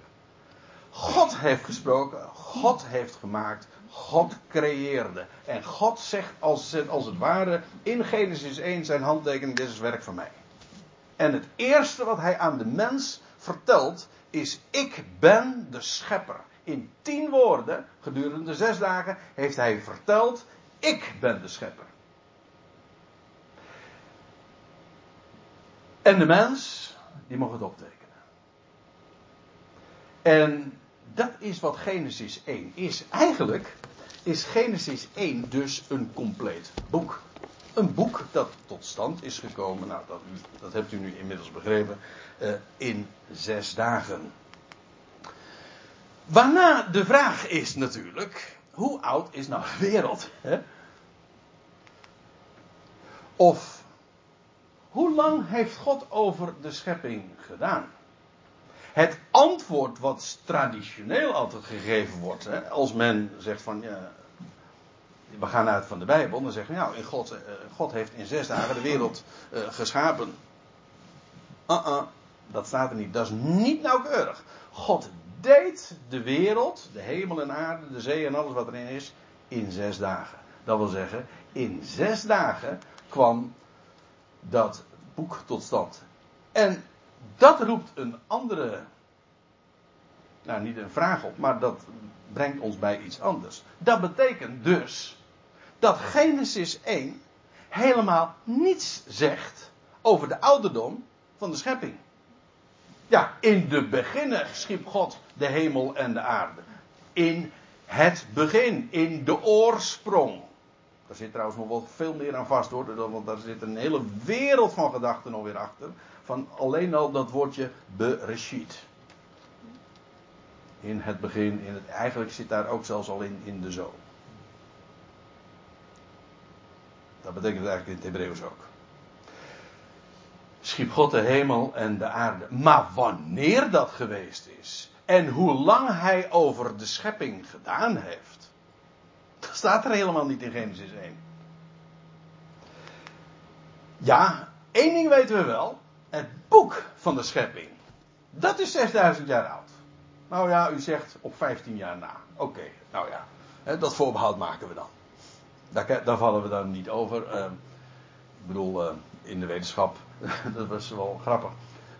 Speaker 1: God heeft gesproken, God heeft gemaakt, God creëerde. En God zegt als het, als het ware in Genesis 1 zijn handtekening, dit is werk van mij. En het eerste wat hij aan de mens vertelt is, ik ben de schepper. In tien woorden, gedurende zes dagen, heeft hij verteld, ik ben de schepper. En de mens, die mag het optekenen. En dat is wat Genesis 1 is. Eigenlijk is Genesis 1 dus een compleet boek. Een boek dat tot stand is gekomen, nou dat, dat hebt u nu inmiddels begrepen, uh, in zes dagen. Waarna de vraag is natuurlijk, hoe oud is nou de wereld? Hè? Of, hoe lang heeft God over de schepping gedaan? Het antwoord wat traditioneel altijd gegeven wordt, hè, als men zegt van ja, we gaan uit van de Bijbel, dan zeggen nou, in God, uh, God heeft in zes dagen de wereld uh, geschapen. Uh-uh, dat staat er niet. Dat is niet nauwkeurig. God deed de wereld, de hemel en aarde, de zee en alles wat erin is, in zes dagen. Dat wil zeggen, in zes dagen kwam dat boek tot stand. En dat roept een andere nou niet een vraag op, maar dat brengt ons bij iets anders. Dat betekent dus dat Genesis 1 helemaal niets zegt over de ouderdom van de schepping. Ja, in de beginnen schiep God de hemel en de aarde. In het begin, in de oorsprong. Daar zit trouwens nog wel veel meer aan vast hoor, want daar zit een hele wereld van gedachten nog weer achter. Van alleen al dat woordje bereshit. In het begin, in het, eigenlijk zit daar ook zelfs al in, in de zoon. Dat betekent eigenlijk in het Hebreeuws ook. Schiep God de hemel en de aarde. Maar wanneer dat geweest is. En hoe lang hij over de schepping gedaan heeft. Dat staat er helemaal niet in Genesis 1. Ja, één ding weten we wel. Het boek van de schepping. Dat is 6000 jaar oud. Nou ja, u zegt op 15 jaar na. Oké, nou ja. Dat voorbehoud maken we dan. Daar, vallen we dan niet over. Uh, ik bedoel, uh, in de wetenschap, dat was wel grappig.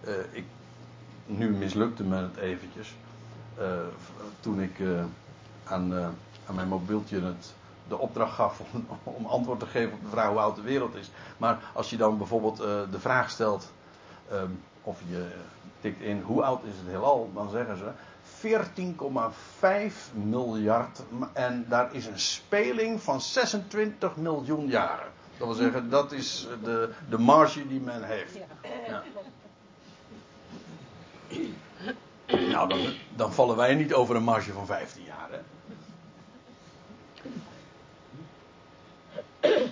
Speaker 1: Uh, ik, nu mislukte me het eventjes. toen ik aan, aan mijn mobieltje het, de opdracht gaf om, antwoord te geven op de vraag hoe oud de wereld is. Maar als je dan bijvoorbeeld de vraag stelt, um, of je tikt in hoe oud is het heelal, dan zeggen ze 14,5 miljard. En daar is een speling van 26 miljoen jaren. Dat wil zeggen, dat is de, de marge die men heeft. Ja. Nou, dan, dan, vallen wij niet over een marge van 15 jaar. Hè?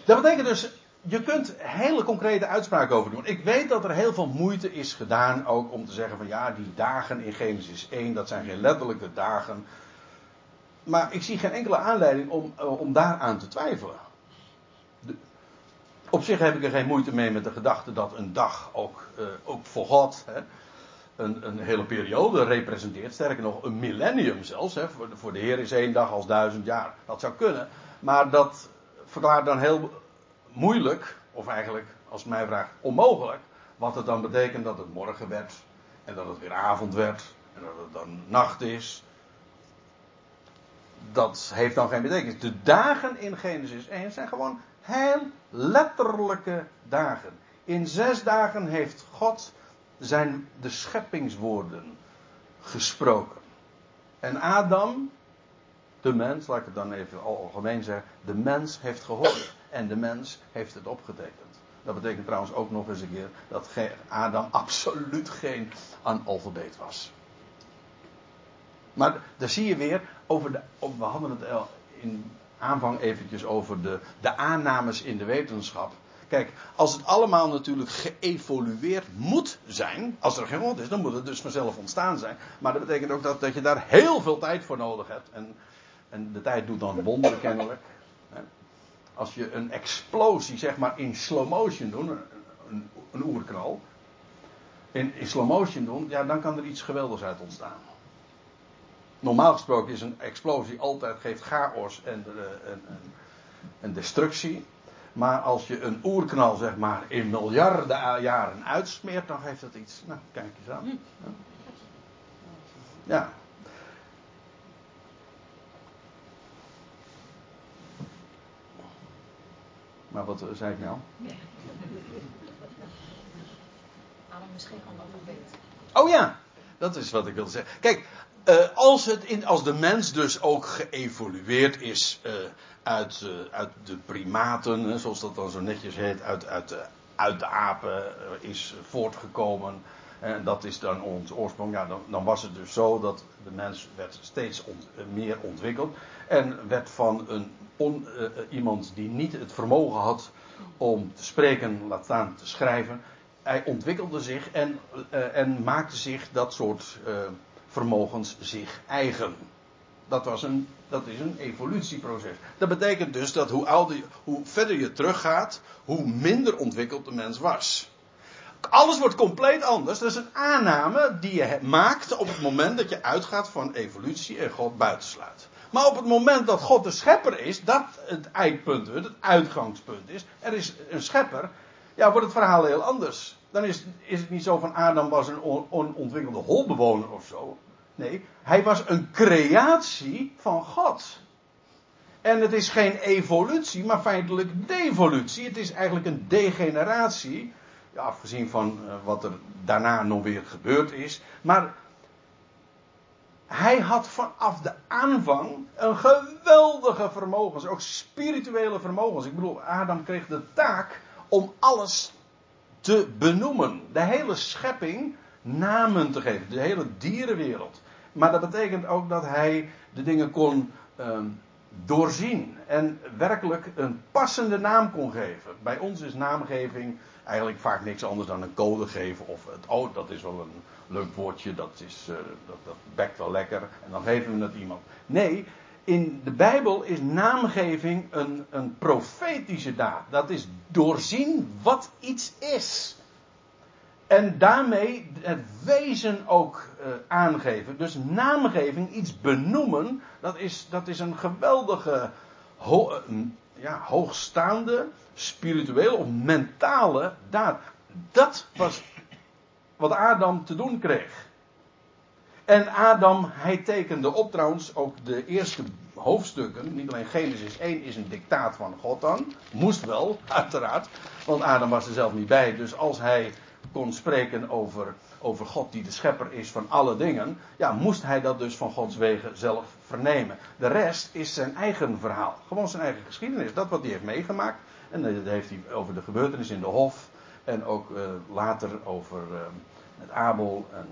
Speaker 1: Dat betekent dus je kunt hele concrete uitspraken over doen. Ik weet dat er heel veel moeite is gedaan ook om te zeggen van ja, die dagen in Genesis 1, dat zijn geen letterlijke dagen. Maar ik zie geen enkele aanleiding om, uh, om daaraan te twijfelen. Op zich heb ik er geen moeite mee met de gedachte dat een dag ook, uh, ook voor God hè, een, een, hele periode representeert. Sterker nog, een millennium zelfs. Hè, voor, voor de Heer is één dag als duizend jaar. Dat zou kunnen. Maar dat verklaart dan heel moeilijk, of eigenlijk, als het mij vraagt, onmogelijk. Wat het dan betekent dat het morgen werd. En dat het weer avond werd. En dat het dan nacht is. Dat heeft dan geen betekenis. De dagen in Genesis 1 zijn gewoon heel letterlijke dagen. In zes dagen heeft God zijn de scheppingswoorden gesproken. En Adam, de mens, laat ik het dan even algemeen zeggen, de mens heeft gehoord en de mens heeft het opgetekend. Dat betekent trouwens ook nog eens een keer dat Adam absoluut geen analfabeet was. Maar daar zie je weer over de. we hadden het in aanvang eventjes over de, de aannames in de wetenschap. Kijk, als het allemaal natuurlijk geëvolueerd moet zijn, als er geen grond is, dan moet het dus vanzelf ontstaan zijn. Maar dat betekent ook dat, dat je daar heel veel tijd voor nodig hebt. En, en de tijd doet dan wonderen kennelijk als je een explosie, zeg maar, in slow motion doet, een, een, oerknal, in, in slow motion doen, ja, dan kan er iets geweldigs uit ontstaan. Normaal gesproken is een explosie altijd geeft chaos en, en, en destructie. Maar als je een oerknal, zeg maar, in miljarden jaren uitsmeert, dan geeft dat iets. Nou, kijk eens aan. Ja. Maar wat zei ik nou? misschien analfabeet. Oh ja, dat is wat ik wilde zeggen. Kijk, uh, als, het in, als de mens dus ook geëvolueerd is uh, uit, uh, uit de primaten, zoals dat dan zo netjes heet, uit, uit, uit de apen is voortgekomen. En dat is dan ons oorsprong. Ja, dan, dan was het dus zo dat de mens werd steeds ont, meer ontwikkeld. En werd van een on, uh, iemand die niet het vermogen had om te spreken, laat staan te schrijven. Hij ontwikkelde zich en, en maakte zich dat soort vermogens zich eigen. Dat, was een, dat is een evolutieproces. Dat betekent dus dat hoe, ouder, hoe verder je teruggaat, hoe minder ontwikkeld de mens was. Alles wordt compleet anders. Dat is een aanname die je maakt op het moment dat je uitgaat van evolutie en God buitensluit. Maar op het moment dat God de schepper is, dat het eikpunt, het uitgangspunt is, er is een schepper, ja, wordt het verhaal heel anders. Dan is, is het niet zo van Adam was een onontwikkelde holbewoner of zo. Nee, hij was een creatie van God. En het is geen evolutie, maar feitelijk devolutie. Het is eigenlijk een degeneratie. Afgezien van uh, wat er daarna nog weer gebeurd is. Maar hij had vanaf de aanvang een geweldige vermogens. Ook spirituele vermogens. Ik bedoel, Adam kreeg de taak om alles te benoemen. De hele schepping namen te geven. De hele dierenwereld. Maar dat betekent ook dat hij de dingen kon ehm, doorzien. En werkelijk een passende naam kon geven. Bij ons is naamgeving eigenlijk vaak niks anders dan een code geven. Of het, oh, dat is wel een leuk woordje, dat, is, uh, dat, dat bekt wel lekker. En dan geven we het iemand. Nee, in de Bijbel is naamgeving een, een profetische daad. Dat is doorzien wat iets is. En daarmee het wezen ook uh, aangeven. Dus naamgeving, iets benoemen, dat is, dat is een geweldige, ja, hoogstaande, spirituele of mentale daad. Dat was wat Adam te doen kreeg. En Adam, hij tekende op trouwens ook de eerste hoofdstukken. Niet alleen Genesis 1 is een dictaat van God dan. Moest wel, uiteraard. Want Adam was er zelf niet bij. Dus als hij kon spreken over, over God die de schepper is van alle dingen. Ja, moest hij dat dus van Gods wegen zelf vernemen. De rest is zijn eigen verhaal. Gewoon zijn eigen geschiedenis. Dat wat hij heeft meegemaakt. En dat heeft hij over de gebeurtenis in de hof. En ook uh, later over uh, met Abel en, en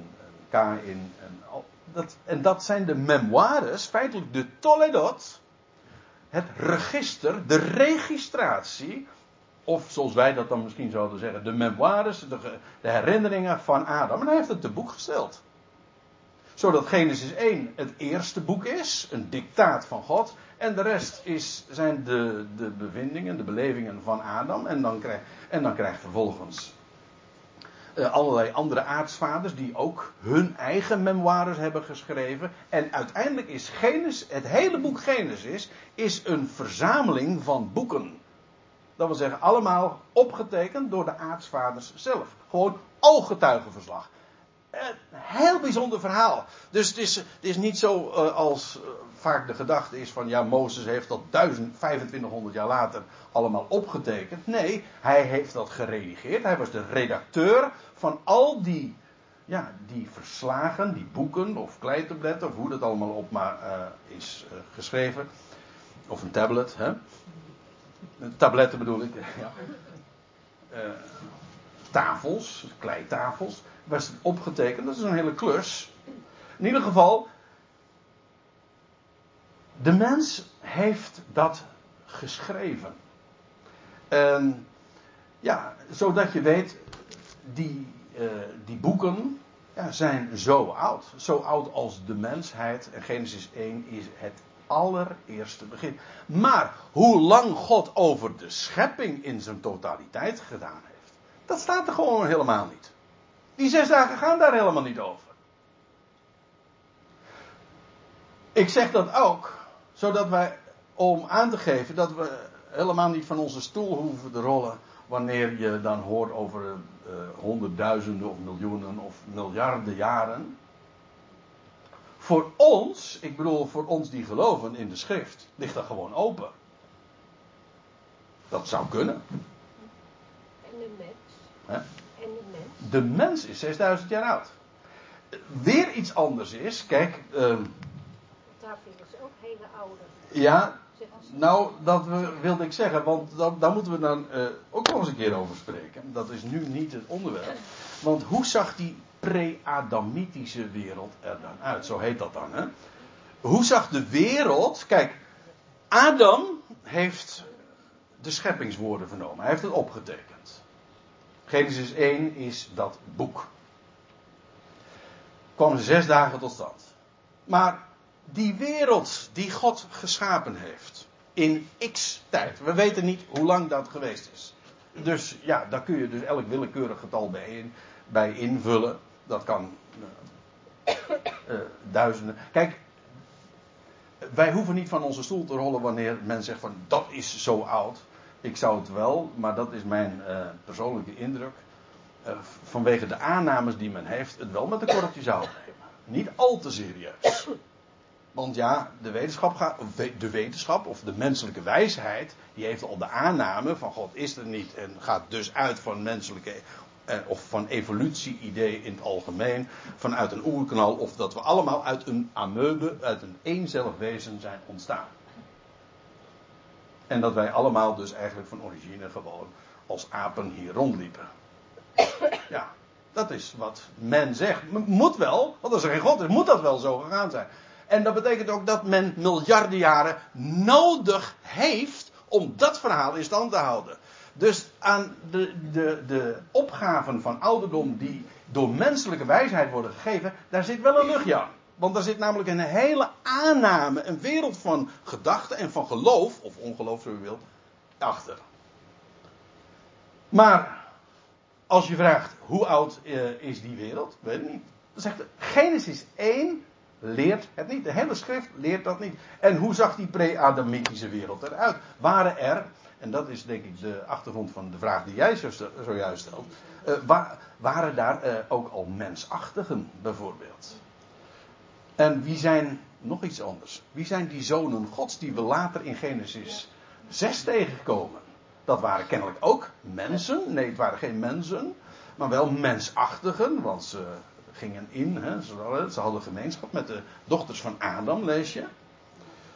Speaker 1: Kain. En, al, dat, en dat zijn de memoires, feitelijk de Toledot. Het register, de registratie. Of zoals wij dat dan misschien zouden zeggen, de memoires, de, de herinneringen van Adam. En hij heeft het te boek gesteld. Zodat Genesis 1 het eerste boek is, een dictaat van God. En de rest is, zijn de, de bevindingen, de belevingen van Adam. En dan krijg, en dan krijgt vervolgens uh, allerlei andere aartsvaders die ook hun eigen memoires hebben geschreven. En uiteindelijk is Genesis, het hele boek Genesis, is een verzameling van boeken. Dat wil zeggen, allemaal opgetekend door de aartsvaders zelf. Gewoon ooggetuigenverslag. Een heel bijzonder verhaal. Dus het is, het is niet zo uh, als uh, vaak de gedachte is van ja, Mozes heeft dat 2500 jaar later allemaal opgetekend. Nee, hij heeft dat geredigeerd. Hij was de redacteur van al die, ja, die verslagen, die boeken of kleitabletten, of hoe dat allemaal op maar is geschreven. Of een tablet, hè. Tabletten bedoel ik. Ja. tafels, kleitafels was opgetekend. Dat is een hele klus. In ieder geval, de mens heeft dat geschreven. En ja, zodat je weet, die, uh, die boeken ja, zijn zo oud. Zo oud als de mensheid. En Genesis 1 is het allereerste begin. Maar hoe lang God over de schepping in zijn totaliteit gedaan heeft, dat staat er gewoon helemaal niet. Die zes dagen gaan daar helemaal niet over. Ik zeg dat ook, zodat wij, om aan te geven dat we helemaal niet van onze stoel hoeven te rollen wanneer je dan hoort over uh, honderdduizenden of miljoenen of miljarden jaren. Voor ons, ik bedoel voor ons die geloven in de schrift, ligt dat gewoon open. Dat zou kunnen.
Speaker 4: En de mens?
Speaker 1: Hè?
Speaker 4: En de mens?
Speaker 1: De mens is 6000 jaar oud. Weer iets anders is, kijk. Uh,
Speaker 4: Daar vinden ze ook hele oude.
Speaker 1: Ja, nou, dat wilde ik zeggen, want daar moeten we dan uh, ook nog eens een keer over spreken. Dat is nu niet het onderwerp. Want hoe zag die pre-Adamitische wereld er dan uit? Zo heet dat dan, hè? Hoe zag de wereld. Kijk, Adam heeft de scheppingswoorden vernomen. Hij heeft het opgetekend. Genesis 1 is dat boek. Kwam zes dagen tot stand. Maar die wereld die God geschapen heeft. In x tijd. We weten niet hoe lang dat geweest is. Dus ja, daar kun je dus elk willekeurig getal bij, in, bij invullen. Dat kan uh, uh, duizenden. Kijk, wij hoeven niet van onze stoel te rollen wanneer men zegt van dat is zo oud. Ik zou het wel, maar dat is mijn uh, persoonlijke indruk. vanwege de aannames die men heeft, het wel met een korreltje zout nemen. niet al te serieus. Want ja, de wetenschap, gaat, de wetenschap of de menselijke wijsheid, die heeft al de aanname van God is er niet en gaat dus uit van menselijke eh, of van evolutie-idee in het algemeen, vanuit een oerknal, of dat we allemaal uit een amoebe, uit een eenzellig wezen zijn ontstaan. En dat wij allemaal dus eigenlijk van origine gewoon als apen hier rondliepen. Ja, dat is wat men zegt. Moet wel, want als er geen God is, moet dat wel zo gegaan zijn. En dat betekent ook dat men miljarden jaren nodig heeft om dat verhaal in stand te houden. Dus aan de, de, de opgaven van ouderdom die door menselijke wijsheid worden gegeven, daar zit wel een luchtje aan. Want daar zit namelijk een hele aanname, een wereld van gedachten en van geloof, of ongeloof zo u wilt, achter. Maar als je vraagt hoe oud uh, is die wereld, weet ik niet. Dan zegt Genesis 1 leert het niet. De hele schrift leert dat niet. En hoe zag die pre-Adamitische wereld eruit? Waren er, en dat is denk ik de achtergrond van de vraag die jij zojuist stelt, uh, waren daar uh, ook al mensachtigen bijvoorbeeld? En wie zijn, nog iets anders, wie zijn die zonen gods die we later in Genesis 6 tegenkomen? Dat waren kennelijk ook mensen. Nee, het waren geen mensen. Maar wel mensachtigen. Want ze gingen in. Hè, ze hadden gemeenschap met de dochters van Adam, lees je.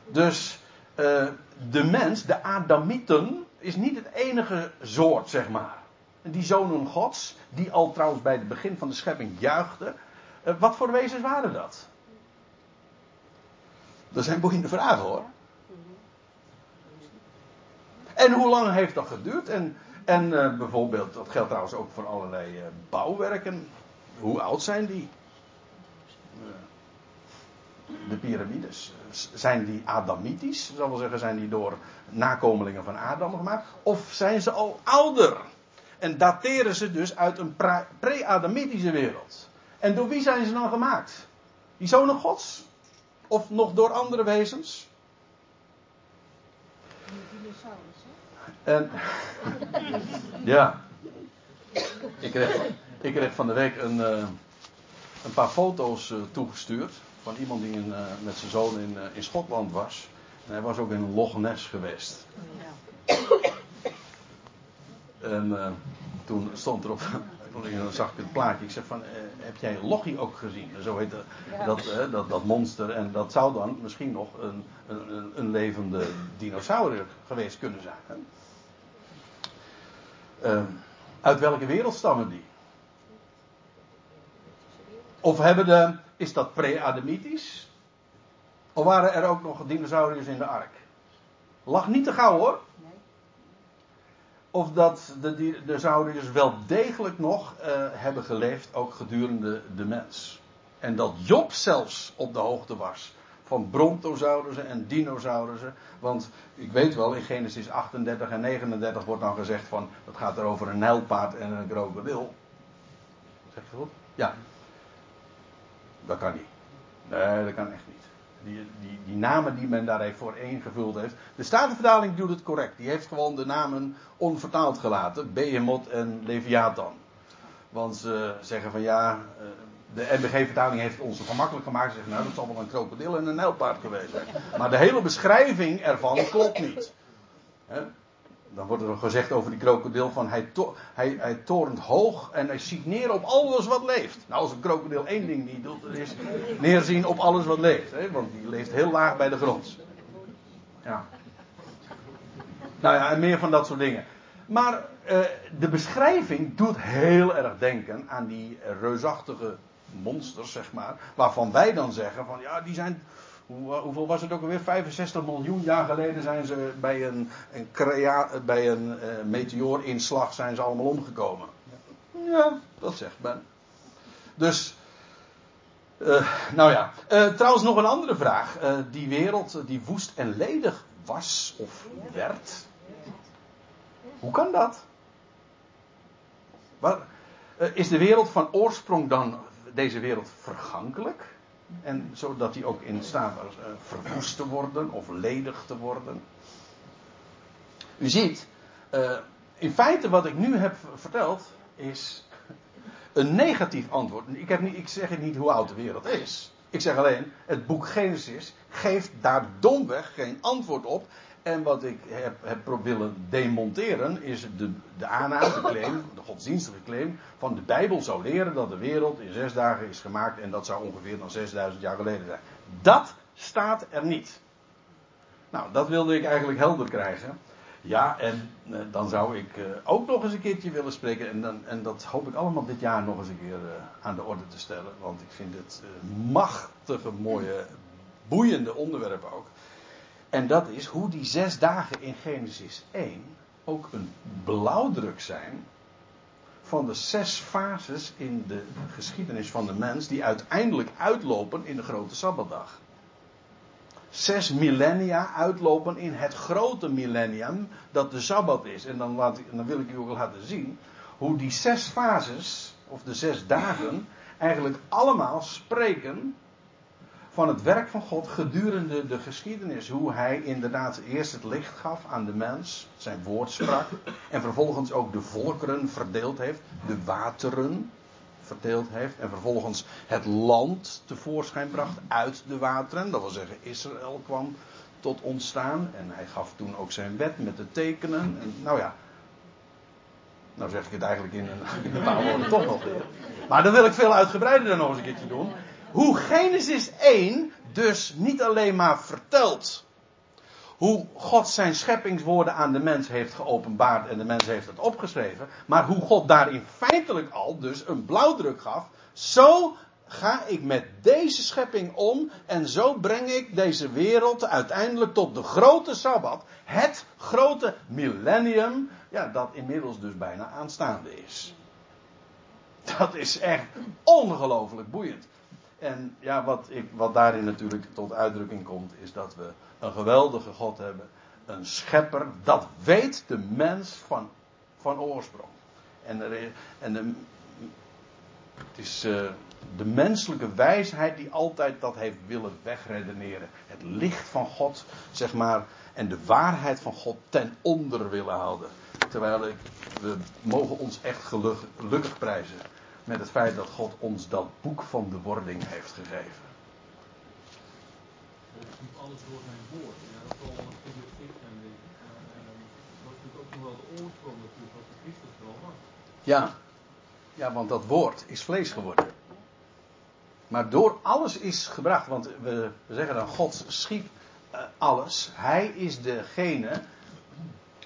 Speaker 1: Dus uh, de mens, de Adamieten, is niet het enige soort, zeg maar. Die zonen gods, die al trouwens bij het begin van de schepping juichten. Uh, wat voor wezens waren dat? Dat zijn boeiende vragen hoor. En hoe lang heeft dat geduurd? En, en uh, bijvoorbeeld, dat geldt trouwens ook voor allerlei bouwwerken. Hoe oud zijn die? De piramides. Zijn die Adamitisch? Zal wel zeggen, zijn die door nakomelingen van Adam gemaakt? Of zijn ze al ouder? En dateren ze dus uit een pre-Adamitische wereld. En door wie zijn ze dan gemaakt? Die zonen gods? Of nog door andere wezens? En, ja. Ik kreeg, ik kreeg van de week een, uh, een paar foto's uh, toegestuurd. Van iemand die in, uh, met zijn zoon in, in Schotland was. En hij was ook in Loch Ness geweest. Ja. En toen stond erop. Dan zag ik het plaatje. Ik zeg van, heb jij Lochie ook gezien? Zo heet dat, ja. dat, dat, dat, monster. En dat zou dan misschien nog een, een, een levende dinosaurier geweest kunnen zijn. Uh, uit welke wereld stammen die? Of hebben de, is dat pre-Adamitisch? Of waren er ook nog dinosauriërs in de ark? Lag niet te gauw hoor. Of dat de dinosauriërs wel degelijk nog uh, hebben geleefd, ook gedurende de mens. En dat Job zelfs op de hoogte was van brontosaurussen en dinosaurussen. Want ik weet wel, in Genesis 38 en 39 wordt dan gezegd van, het gaat er over een nijlpaard en een krokodil. Zeg je goed? Ja. Dat kan niet. Nee, dat kan echt niet. Die, die, die namen die men daar heeft voor ingevuld heeft. De Statenvertaling doet het correct. Die heeft gewoon de namen onvertaald gelaten. Behemoth en Leviathan. Want ze zeggen van ja, eh, de NBG-vertaling heeft ons gemakkelijk gemaakt. Ze zeggen, nou, dat zal wel een krokodil en een nijlpaard geweest zijn. Maar de hele beschrijving ervan klopt niet. Dan wordt er gezegd over die krokodil van hij, to hij, hij hoog en hij ziet neer op alles wat leeft. Nou, als een krokodil één ding niet doet, is neerzien op alles wat leeft. Hè? Want die leeft heel laag bij de grond. Ja. Nou ja, en meer van dat soort dingen. Maar uh, de beschrijving doet heel erg denken aan die reusachtige monsters, zeg maar. Waarvan wij dan zeggen van ja, die zijn. Hoe, hoeveel was het ook alweer? 65 miljoen jaar geleden zijn ze bij een, een, bij een uh, meteoorinslag zijn ze allemaal omgekomen. Ja, dat zegt men. Dus. Uh, nou ja, uh, trouwens nog een andere vraag. die wereld die woest en ledig was of werd. Hoe kan dat? Waar, is de wereld van oorsprong dan deze wereld vergankelijk. En zodat hij ook in staat was uh, verwoest te worden of ledig te worden. U ziet, uh, in feite wat ik nu heb verteld is een negatief antwoord. Ik, heb ik zeg niet hoe oud de wereld is. Ik zeg alleen, het boek Genesis geeft daar domweg geen antwoord op. En wat ik heb, willen demonteren is de, de de claim, de godsdienstige claim van de Bijbel zou leren dat de wereld in zes dagen is gemaakt en dat zou ongeveer dan 6000 jaar geleden zijn. Dat staat er niet. Nou, dat wilde ik eigenlijk helder krijgen. Ja, en eh, dan zou ik eh, ook nog eens een keertje willen spreken. En, dan, en dat hoop ik allemaal dit jaar nog eens een keer eh, aan de orde te stellen. Want ik vind het uh, machtige, mooie, boeiende onderwerp ook. En dat is hoe die zes dagen in Genesis 1 ook een blauwdruk zijn van de zes fases in de geschiedenis van de mens die uiteindelijk uitlopen in de grote Sabbatdag zes millennia uitlopen in het grote millennium dat de Sabbat is. En dan, laat, dan wil ik u ook laten zien hoe die zes fases, of de zes dagen, eigenlijk allemaal spreken van het werk van God gedurende de geschiedenis. Hoe hij inderdaad eerst het licht gaf aan de mens, zijn woord sprak, en vervolgens ook de volkeren verdeeld heeft, de wateren verdeeld heeft. En vervolgens het land tevoorschijn bracht uit de wateren. Dat wil zeggen, Israël kwam tot ontstaan. En hij gaf toen ook zijn wet met de tekenen. En nou ja. Nou zeg ik het eigenlijk in een, in een paar woorden toch nog weer. Maar dan wil ik veel uitgebreider dan nog eens een keertje doen. Hoe Genesis 1 dus niet alleen maar vertelt hoe God zijn scheppingswoorden aan de mens heeft geopenbaard en de mens heeft het opgeschreven, maar hoe God daarin feitelijk al dus een blauwdruk gaf. Zo ga ik met deze schepping om en zo breng ik deze wereld uiteindelijk tot de grote Sabbat, het grote millennium, ja, dat inmiddels dus bijna aanstaande is. Dat is echt ongelooflijk boeiend. En ja, wat, ik, wat daarin natuurlijk tot uitdrukking komt, is dat we een geweldige God hebben. Een schepper, dat weet de mens van, van oorsprong. En, en de, het is uh, de menselijke wijsheid die altijd dat heeft willen wegredeneren. Het licht van God, zeg maar, en de waarheid van God ten onder willen houden. Terwijl we mogen ons echt gelukkig prijzen met het feit dat God ons dat boek van de wording heeft gegeven.
Speaker 3: Alles door zijn woord. Ja, dat zal een goede schrift ik. Maar, uh, dat is natuurlijk ook nog wel de oorsprong natuurlijk wat de Christus wel was.
Speaker 1: Ja. ja, want dat woord is vlees geworden. Maar door alles is gebracht, want we, we zeggen dan God schiep uh, alles. Hij is degene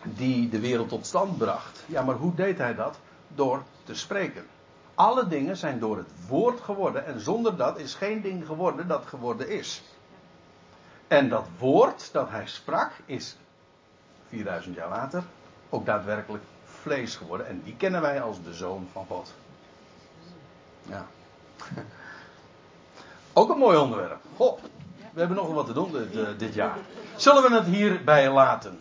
Speaker 1: die de wereld tot stand bracht. Ja, maar hoe deed hij dat? Door te spreken. Alle dingen zijn door het woord geworden en zonder dat is geen ding geworden dat geworden is. En dat woord dat hij sprak is 4000 jaar later ook daadwerkelijk vlees geworden en die kennen wij als de zoon van God. Ja. Ook een mooi onderwerp. Goh, we hebben nog wat te doen dit, uh, dit jaar. Zullen we het hierbij laten?